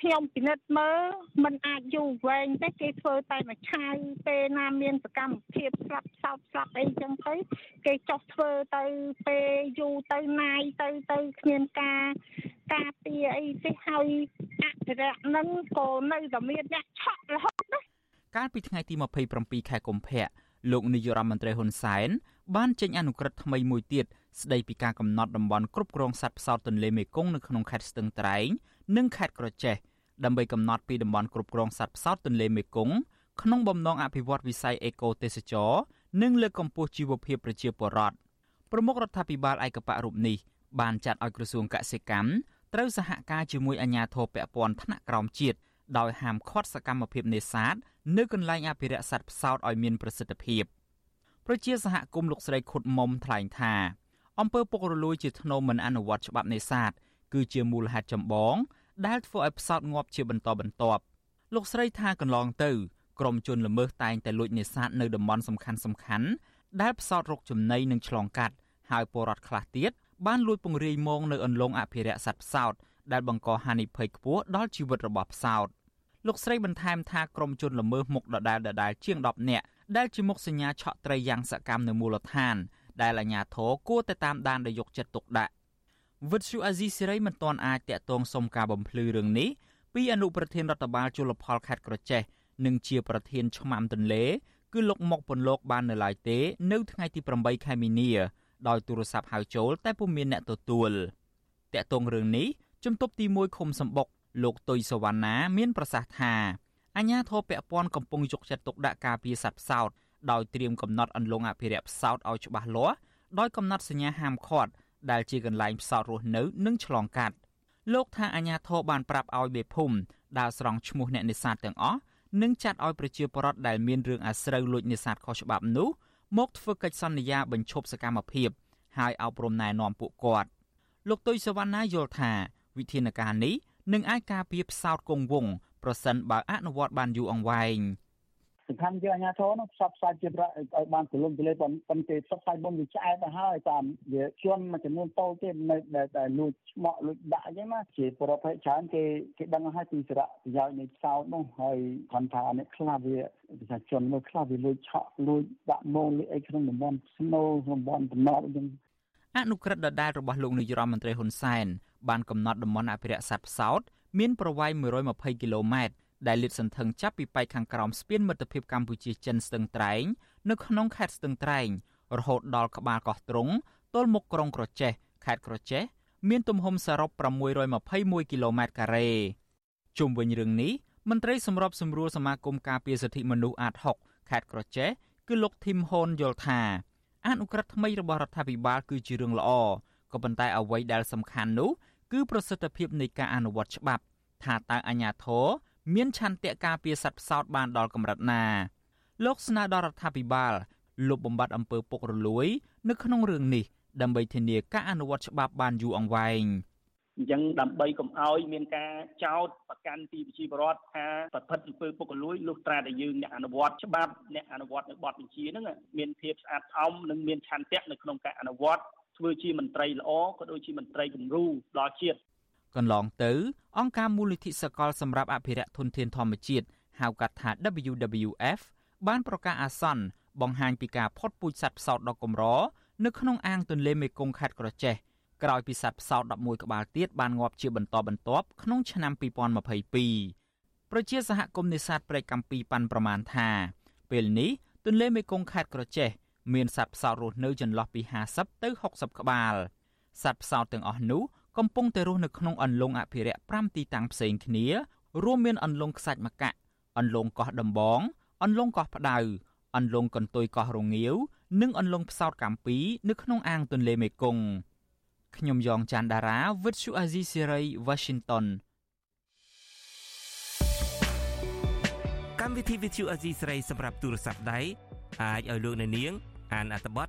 ខ្ញុំពិនិត្យមើលมันអាចយូរវែងទេគេធ្វើតែមួយឆាយពេលណាមានសកម្មភាពស្លាប់សោតស្លាប់អីចឹងទៅគេចោះធ្វើទៅពេលយូរទៅណាយទៅទៅគ្មានការការពារអីទេហើយអភិរក្សនឹងក៏នៅតែមានអ្នកឆក់រហូតណាកាលពីថ្ងៃទី27ខែកុម្ភៈលោកនាយរដ្ឋមន្ត្រីហ៊ុនសែនបានចេញអនុក្រឹត្យថ្មីមួយទៀតស្ដីពីការកំណត់តំបន់គ្រប់គ្រងសត្វផ្សោតទន្លេមេគង្គនៅក្នុងខេត្តស្ទឹងត្រែង និងខេត្តក្រចេះដើម្បីកំណត់ពីតំបន់គ្រប់គ្រងសត្វផ្សោតទន្លេមេគង្គក្នុងបំណងអភិវឌ្ឍវិស័យអេកូទេសចរនិងលើកកម្ពស់ជីវភាពប្រជាពលរដ្ឋប្រមុខរដ្ឋាភិបាលឯកបៈរូបនេះបានចាត់ឲ្យក្រសួងកសិកម្មត្រូវសហការជាមួយអាជ្ញាធរពាក់ព័ន្ធថ្នាក់ក្រោមជាតិដោយហាមឃាត់សកម្មភាពនេសាទនៅកន្លែងអភិរក្សសត្វផ្សោតឲ្យមានប្រសិទ្ធភាពប្រជាសហគមន៍លោកស្រីខុតមុំថ្លែងថាអំពើពុករលួយជាធ្នូមិនអនុវត្តច្បាប់នេសាទ គឺជាមូលហេតុចម្បង ដែលធ្វើឲ្យផ្សោតងាប់ជាបន្តបន្ទាប់លោកស្រីថាកន្លងទៅក្រុមជនល្មើសតែងតែលួចនេសាទនៅតំបន់សំខាន់សំខាន់ដែលផ្សោតរកចំណីនិងឆ្លងកាត់ហើយពលរដ្ឋខ្លះទៀតបានលួចពង្រាយមងនៅអន្លង់អភិរក្សសត្វផ្សោតដែលបង្កហានិភ័យខ្ពស់ដល់ជីវិតរបស់ផ្សោតលោកស្រីបន្ថែមថាក្រុមជនល្មើសមុខដដែលដដែលជាង10នាក់ដែលជាមុខសញ្ញាឆក់ត្រីយ៉ាងសកម្មនៅមូលដ្ឋានដែលអាជ្ញាធរគួរតែតាមដានដោយយកចិត្តទុកដាក់ វិទ្យុអាស៊ីសេរីមិនទាន់អាចតាក់ទងសុំការបំភ្លឺរឿងនេះពីអនុប្រធានរដ្ឋបាលជលផលខេត្តក្រចេះនិងជាប្រធានឆ្មាំទន្លេ គឺលោកមុកពន្លកបាននៅឡើយទេ នៅថ្ងៃទី8ខែមីនាដោយទូរស័ព្ទហៅចូល តែពុំមានអ្នកទទួលតាក់ទងរឿងនេះជំទប់ទី1ឃុំសំបុកលោកទុយសវណ្ណាមានប្រសាសន៍ថាអាញាធរពពាន់កំពុងយកចិត្តទុកដាក់ការពារសត្វផ្សោតដោយត្រៀមកំណត់អន្លង់អភិរក្សផ្សោតឲ្យច្បាស់លាស់ដោយកំណត់សញ្ញាហាមឃាត់ ដែលជាកន្លែងផ្សោតរស់នៅនិងឆ្លងកាត់លោកថាអាញាធរបានប្រាប់ឲ្យមេភូមិដើរស្រង់ឈ្មោះអ្នកនេសាទទាំងអស់និងចាត់ឲ្យប្រជាពលរដ្ឋដែលមានរឿងអាស្រូវលួចនេសាទខុសច្បាប់នោះមកធ្វើកិច្ចសន្យាបញ្ឈប់សកម្មភាពហើយអប់រំណែនាំពួកគាត់លោកទុយសវណ្ណាយល់ថាវិធានការនេះនឹងអាចការពារផ្សោតគង់វង្សប្រសិនបើអនុវត្តបានយូរអង្វែង សំខាន់ជាអាញាធរនោះផ្សព្វផ្សាយជាតិរដ្ឋឲ្យបានទូលំទូលាយប៉ុន្តែផ្សព្វផ្សាយមុនវាឆ្អែតទៅហើយតាមវាជន់មួយចំនួនតូចទេនៅដែលលួចឆ្មក់លួចដាក់អញ្ចឹងណាជាប្រភេទច្រើនគេគេដឹងហើយពីសារៈប្រយោជន៍នៃផ្សោតនោះហើយគាត់ថាអ្នកខ្លះវាប្រជាជនមួយខ្លះវាលួចឆក់លួចដាក់មកលួចអីក្នុងតំបន់ស្នូតំបន់តំណត់អញ្ចឹងអនុក្រឹត្យដដែលរបស់លោកនាយរដ្ឋមន្ត្រីហ៊ុនសែនបានកំណត់តំបន់អភិរក្សសត្វផ្សោតមានប្រវែង120គីឡូម៉ែត្រ ដែលលាតសន្ធឹងចាប់ពីប៉ែកខាងក្រោមស្ពានមិត្តភាពកម្ពុជាចិនស្ទឹងត្រែងនៅក្នុងខេត្តស្ទឹងត្រែងរហូតដល់ក្បាលកោះត្រង់ទល់មុខក្រុងក្រចេះខេត្តក្រចេះមានទំហំសរុប621គីឡូម៉ែត្រការ៉េជុំវិញរឿងនេះមន្ត្រីសម្របសម្រួលសមាគមការពារសិទ្ធិមនុស្សអាត6ខេត្តក្រចេះគឺលោកធីមហ៊ុនយល់ថាអនុក្រឹត្យថ្មីរបស់រដ្ឋាភិបាលគឺជារឿងល្អក៏ប៉ុន្តែអ្វីដែលសំខាន់នោះគឺប្រសិទ្ធភាពនៃការអនុវត្តច្បាប់ ថាតើអាជ្ញាធរ មានឆន្ទៈការពារសត្វផ្សោតបានដល់កម្រិតណាលោកស្នើដល់រដ្ឋាភិបាលលុបបំបាត់អំពើពុករលួយ នៅក្នុងរឿងនេះដើម្បីធានាការអនុវត្តច្បាប់បានយូរអង្វែងអញ្ចឹងដើម្បីកុំឲ្យមានការចោទប្រកាន់ពីប្រជាពលរដ្ឋថាប្រព្រឹត្តអំពើពុករលួយលុះត្រាតែយើងអ្នកអនុវត្តច្បាប់អ្នកអនុវត្តនៅបទបញ្ជាហ្នឹងមានភាពស្អាតស្អំនិងមានឆន្ទៈនៅក្នុងការអនុវត្តធ្វើជាមន្ត្រីល្អក៏ដូចជាមន្ត្រីគំរូដល់ជាតិ កន្លងទៅអង្គការមូលនិធិសកលសម្រាប់អភិរក្សធនធានធម្មជាតិហៅកាត់ថា WWF បានប្រកាសអាសន្នបង្ហាញពីការផុតពូជសត្វផ្សោតដ៏កម្រនៅក្នុងអាងទន្លេមេគង្គខេត្តក្រចេះក្រោយពីសត្វផ្សោត11ក្បាលទៀតបានងាប់ជាបន្តបន្ទាប់ក្នុងឆ្នាំ2022ប្រជាសហគមន៍នេសាទព្រែកកាំពីប៉ាន់ប្រមាណថាពេលនេះទន្លេមេគង្គខេត្តក្រចេះមានសត្វផ្សោតរស់នៅចន្លោះពី50ទៅ60ក្បាលសត្វផ្សោតទាំងអស់នោះ កំពុងតែរស់នៅក្នុងអន្លង់អភិរក្ស5ទីតាំងផ្សេងគ្នា រួមមានអន្លង់ខ្សាច់ម្កាក់អន្លង់កោះដំបង អន្លង់កោះផ្ដៅអន្លង់កន្ទុយកោះរងាវនិងអន្លង់ផ្សោតកាំពីនៅក្នុងអាងទន្លេមេគង្គខ្ញុំយ៉ងច័ន្ទដារាវិទ្យុអាស៊ីសេរី Washington កម្មវិធីវិទ្យុអាស៊ីសេរីសម្រាប់ទូរស័ព្ទដៃអាចឲ្យលោកអ្នកនាង អានអត្ថបទ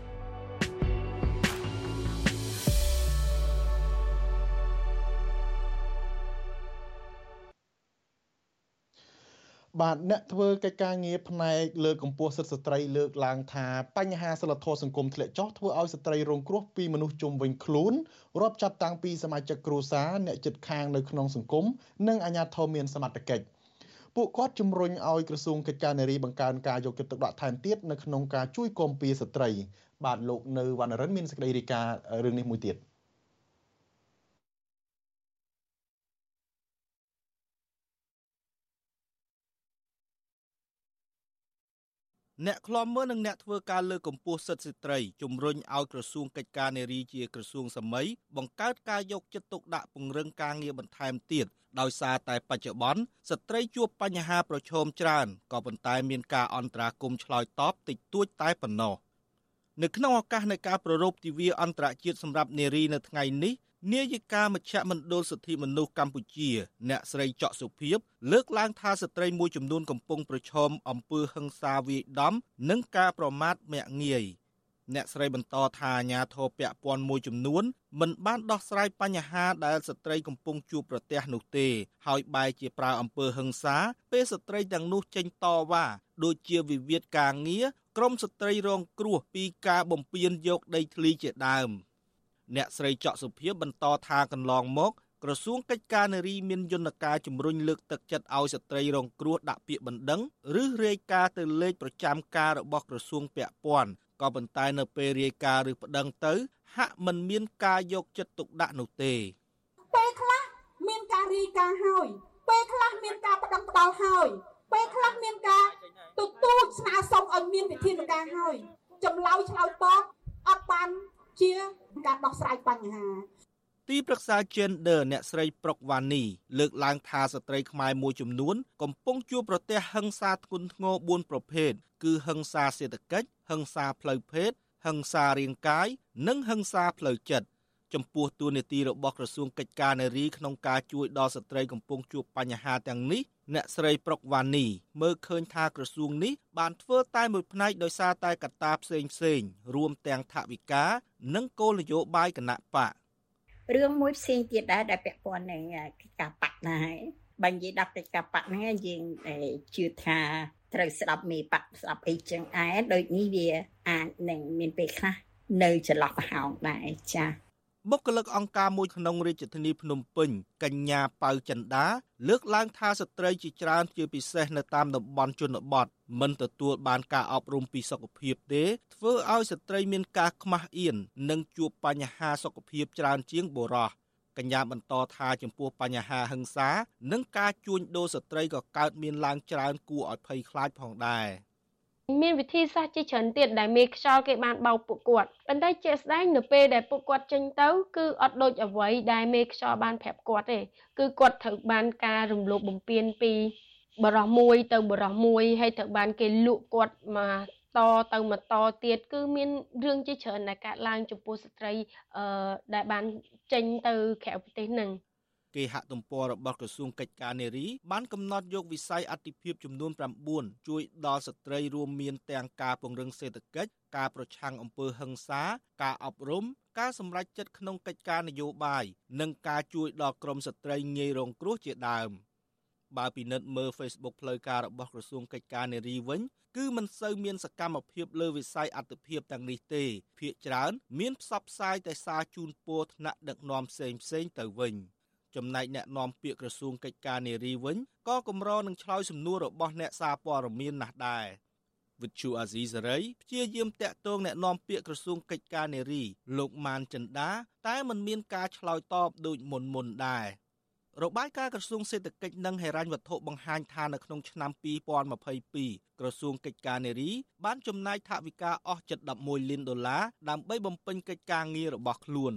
បាទអ្នកធ្វើកិច្ចការងារផ្នែកលើកកម្ពស់សិទ្ធិស្ត្រីលើកឡើងថាបញ្ហាសិលធម៌សង្គមធ្លាក់ចុះធ្វើឲ្យស្ត្រីរងគ្រោះពីមនុស្សជុំវិញខ្លួនរាប់ចាប់តាំងពីសមាជិកគ្រួសារអ្នកជិតខាងនៅក្នុងសង្គមនិងអាជ្ញាធរមានសមត្ថកិច្ចពួកគាត់ជំរុញឲ្យក្រសួងកិច្ចការនារីបង្កើនការយកចិត្តទុកដាក់ថែមទៀតនៅក្នុងការជួយគាំពារស្ត្រីបាទលោកនៅវណ្ណរិនមានសេចក្តីរាយការណ៍រឿងនេះមួយទៀត។ អ្នកខ្លំមើលនិងអ្នកធ្វើការលើកកម្ពស់សិទ្ធិស្ត្រីជំរុញឲ្យក្រសួងកិច្ចការនារីជាក្រសួងសម័យបង្កើតការយកចិត្តទុកដាក់ពង្រឹងការងារបន្ថែមទៀតដោយសារតែបច្ចុប្បន្នស្ត្រីជួបបញ្ហាប្រឈមច្រើនក៏ប៉ុន្តែមានការអន្តរាគមន៍ឆ្លើយតបតិចតួចតែប៉ុណ្ណោះនៅក្នុងឱកាសនៃការប្ររពទិវាអន្តរជាតិសម្រាប់នារីនៅថ្ងៃនេះ នាយិកាមជ្ឈមណ្ឌលសិទ្ធិមនុស្សកម្ពុជា អ្នកស្រីច័កសុភីបលើកឡើងថាស្ត្រីមួយចំនួនកំពុងប្រឈមអំពើហិង្សាវាយដំ និងការប្រមាថមាក់ងាយអ្នកស្រីបន្តថាអាញាធរពពាន់មួយចំនួនមិនបានដោះស្រាយបញ្ហាដែលស្ត្រីកំពុងជួបប្រទះនោះទេ ហើយបែរជាប្រើអំពើហិង្សា ពេលស្ត្រីទាំងនោះចេញតវ៉ាដូចជាវិវាទការងារក្រមស្ត្រីរងគ្រោះពីការបំពានយកដីធ្លីជាដើម។ អ្នកស្រីច័កសុភីបន្តថាកន្លងមកក្រសួងកិច្ចការនារីមានយន្តការជំរុញលើកទឹកចិត្តឲ្យស្ត្រីរងគ្រោះដាក់ពាក្យបណ្ដឹងឬរាយការណ៍ទៅលេខប្រចាំការរបស់ក្រសួងពាក់ព័ន្ធក៏ប៉ុន្តែនៅពេលរាយការណ៍ឬប្តឹងទៅ ហាក់មិនមានការយកចិត្តទុកដាក់នោះទេពេលខ្លះមានការរាយការណ៍ហើយពេលខ្លះមានការប្តឹងផ្ដាល់ហើយពេលខ្លះមានការទទូចស្នើសុំឲ្យមានវិធានការហើយចម្លើយឆ្លើយតបអត់បាន ជាការដោះស្រាយបញ្ហាទីប្រឹក្សា Gender អ្នកស្រីប្រុកវ៉ានីលើកឡើងថាស្ត្រីខ្មែរមួយចំនួន កំពុងជួបប្រទះហិង្សាធ្ងន់ធ្ងរ4ប្រភេទគឺហិង្សាសេដ្ឋកិច្ចហិង្សាផ្លូវភេទហិង្សារាងកាយនិងហិង្សាផ្លូវចិត្តចំពោះទួលនីតិរបស់ក្រសួងកិច្ចការនារីក្នុងការជួយដល់ស្ត្រីកំពុងជួបបញ្ហាទាំងនេះ អ្នកស្រីប្រុកវ៉ានីមើលឃើញថាក្រសួងនេះបានធ្វើតែមួយផ្នែកដោយសារតែកត្តាផ្សេងផ្សេងរួមទាំងថវិកា និងគោលនយោបាយគណៈបករឿងមួយផ្សេងទៀតដែរដែលពាក់ព័ន្ធនឹងការបកដែរបើនិយាយដល់កិច្ចការបកហ្នឹងយើងជឿថាត្រូវស្ដាប់មេបកស្ដាប់អីចឹងឯងដូចនេះវាអាចនឹងមានពេលខ្លះនៅចន្លោះប្រហោងដែរចា៎ បុគ្គលិកអង្គការមួយក្នុងរាជធានីភ្នំពេញកញ្ញាប៉ៅចិន្តាលើកឡើងថាស្ត្រីជាច្រើនជាពិសេសនៅតាមតំបន់ជនបទមិនទទួលបានការអប់រំពីសុខភាពទេធ្វើឲ្យស្ត្រីមានការខ្មាស់អៀននិងជួបបញ្ហាសុខភាពច្រើនជាងបុរសកញ្ញាបន្តថាចំពោះបញ្ហាហិង្សា និងការជួញដូរស្ត្រីក៏កើតមានឡើងច្រើនគួរឲ្យភ័យខ្លាចផងដែរ។ មានវិធីសាស្ត្រជាច្រើនទៀតដែលមេខ្យល់គេបានបោកពួកគាត់ប៉ុន្តែជាក់ស្ដែងនៅពេលដែលពួកគាត់ចេញទៅគឺអត់ដូចអ្វីដែលមេខ្យល់បានប្រាប់គាត់ទេគឺគាត់ត្រូវបានការរំលោភបំពានពីបរោះមួយទៅបរោះមួយហើយត្រូវបានគេលក់គាត់មកតទៅមកតទៀតគឺមានរឿងជាច្រើនដែលកើតឡើងចំពោះស្ត្រីអឺដែលបានចេញទៅក្រៅប្រទេសនឹង គេហទំព័ររបស់ក្រសួងកិច្ចការនារីបានកំណត់យកវិស័យអតិភិបចំនួន9ជួយដល់ស្ត្រីរួមមានទាំងការពង្រឹងសេដ្ឋកិច្ចការប្រឆាំងអំពើហិង្សាការអប់រំការសម្រេចចិត្តក្នុងកិច្ចការនយោបាយនិងការជួយដល់ក្រមស្ត្រីងាយរងគ្រោះជាដើមបើពិនិត្យមើល Facebook ផ្លូវការរបស់ក្រសួងកិច្ចការនារីវិញគឺមិនសូវមានសកម្មភាពលើវិស័យអត្តភាពទាំងនេះទេភាគច្រើន មានផ្សព្វផ្សាយតែសារជូនពរថ្នាក់ដឹកនាំផ្សេងផ្សេងទៅវិញ។ ចំណែកអ្នកនាំពាក្យក្រសួងកិច្ចការនារីវិញក៏កម្រនឹងឆ្លើយសំណួររបស់អ្នកសារព័ត៌មានណាស់ដែរវិទ្យុអាស៊ីសេរីព្យាយាមតាក់ទងអ្នកនាំពាក្យក្រសួងកិច្ចការនារីលោកម៉ានចិន្តាតែមិនមានការឆ្លើយតបដូចមុនមុនដែររបាយការណ៍ក្រសួងសេដ្ឋកិច្ចនិងហិរញ្ញវត្ថុបង្ហាញថានៅក្នុងឆ្នាំ2022ក្រសួងកិច្ចការនារីបានចំណាយថវិកាអស់ជិត11លានដុល្លារដើម្បីបំពេញកិច្ចការងាររបស់ខ្លួន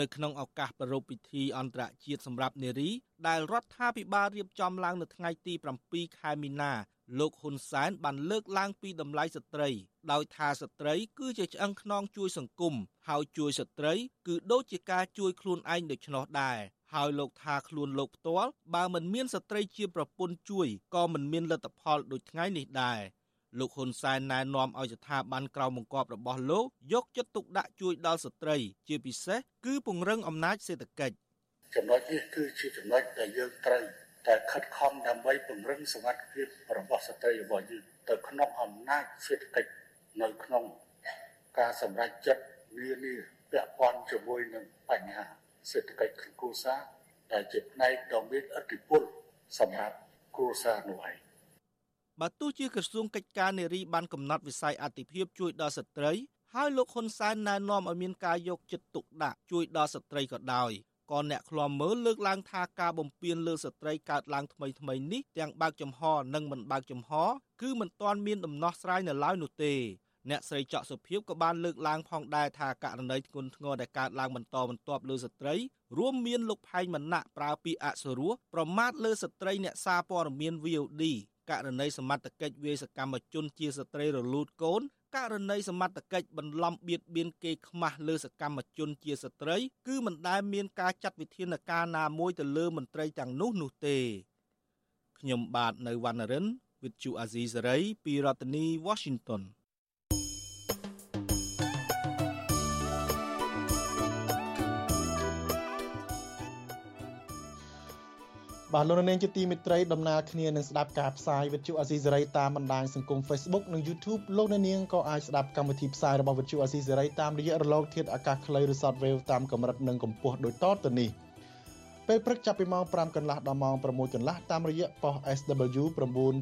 នៅក្នុងឱកាសប្រារព្ធពិធីអន្តរជាតិសម្រាប់នារីដែលរដ្ឋាភិបាលរៀបចំឡើងនៅថ្ងៃទី7ខែមីនាលោកហ៊ុនសែនបានលើកឡើងពីតម្លៃស្ត្រី ដោយថាស្ត្រីគឺជាឆ្អឹងខ្នងជួយសង្គមហើយជួយស្ត្រីគឺដូចជាការជួយខ្លួនឯងដូច្នោះដែរហើយលោកថាខ្លួនលោកផ្ទាល់បើមិនមានស្ត្រីជាប្រពន្ធជួយក៏មិនមានលទ្ធផលដូចថ្ងៃនេះដែរ លោកហ៊ុនសែនណែនាំឲ្យស្ថាប័នក្រៅបង្គាប់របស់លោកយកចិត្តទុកដាក់ជួយដល់ស្ត្រី ជាពិសេសគឺពង្រឹងអំណាចសេដ្ឋកិច្ចចំណុចនេះគឺជាចំណុចដែលយើងត្រូវតែខិតខំដើម្បីពង្រឹងសមត្ថភាពរបស់ស្ត្រីរបស់យើងទៅក្នុងអំណាចសេដ្ឋកិច្ចនៅក្នុងការសម្រេចចិត្តនានាពាក់ព័ន្ធជាមួយនឹងបញ្ហាសេដ្ឋកិច្ចក្នុងគ្រួសារដែលជាផ្នែកដ៏មានឥទ្ធិពលសម្រាប់គ្រួសារនោះឯង បើទោះជាក្រសួងកិច្ចការនារីបានកំណត់វិស័យអតិភិបជួយដល់ស្ត្រីហើយលោកហ៊ុនសែនណែនាំឲ្យមានការយកចិត្តទុកដាក់ជួយដល់ស្ត្រីក៏ដោយក៏អ្នកឃ្លាំមើលលើកឡើងថាការបំពានលើស្ត្រីកើតឡើងថ្មីថ្មីនេះទាំងបើកចំហនិងមិនបើកចំហគឺមិនទាន់មានដំណោះស្រាយនៅឡើយនោះទេអ្នកស្រីចောက်សុភីបក៏បានលើកឡើងផងដែរថាករណីធ្ងន់ធ្ងរដែលកើតឡើងបន្តបន្ទាប់លើស្ត្រី រួមមានលោកផែងមណៈប្រើពាក្យអសុរោះប្រមាថលើស្ត្រីអ្នកសារព័ត៌មាន VOD ករណីសមត្ថកិច្ចវាយសកម្មជនជាស្ត្រីរលូតកូនករណីសមត្ថកិច្ចបន្លំបៀតបៀនគេខ្មាស់លើសកម្មជនជាស្ត្រី គឺមិនដែលមានការចាត់វិធានការណាមួយទៅលើមន្ត្រីទាំងនោះនោះទេខ្ញុំបាទនៅវណ្ណរិន With Chu Azizi Saray ពីរដ្ឋធានី Washington បាទលោកនាងជាទីមេត្រីដំណើរគ្នានឹងស្ដាប់ការផ្សាយវិទ្យុអាស៊ីសេរីតាមបណ្ដាញសង្គម Facebook និង YouTube លោកនាងក៏អាចស្ដាប់កម្មវិធីផ្សាយរបស់វិទ្យុអាស៊ីសេរីតាមរយៈរលកធាតុអាកាសខ្លីឬ Shortwave តាមកម្រិតនិងកម្ពស់ដូចតទៅនេះពេលព្រឹកចាប់ពីម៉ោង5កន្លះដល់ម៉ោង6កន្លះតាមរយៈប៉ុស SW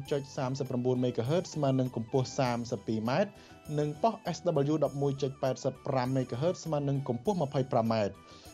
9.39 MHz ស្មើនឹងកម្ពស់ 32m និងប៉ុស SW 11.85 MHz ស្មើនឹងកម្ពស់ 25m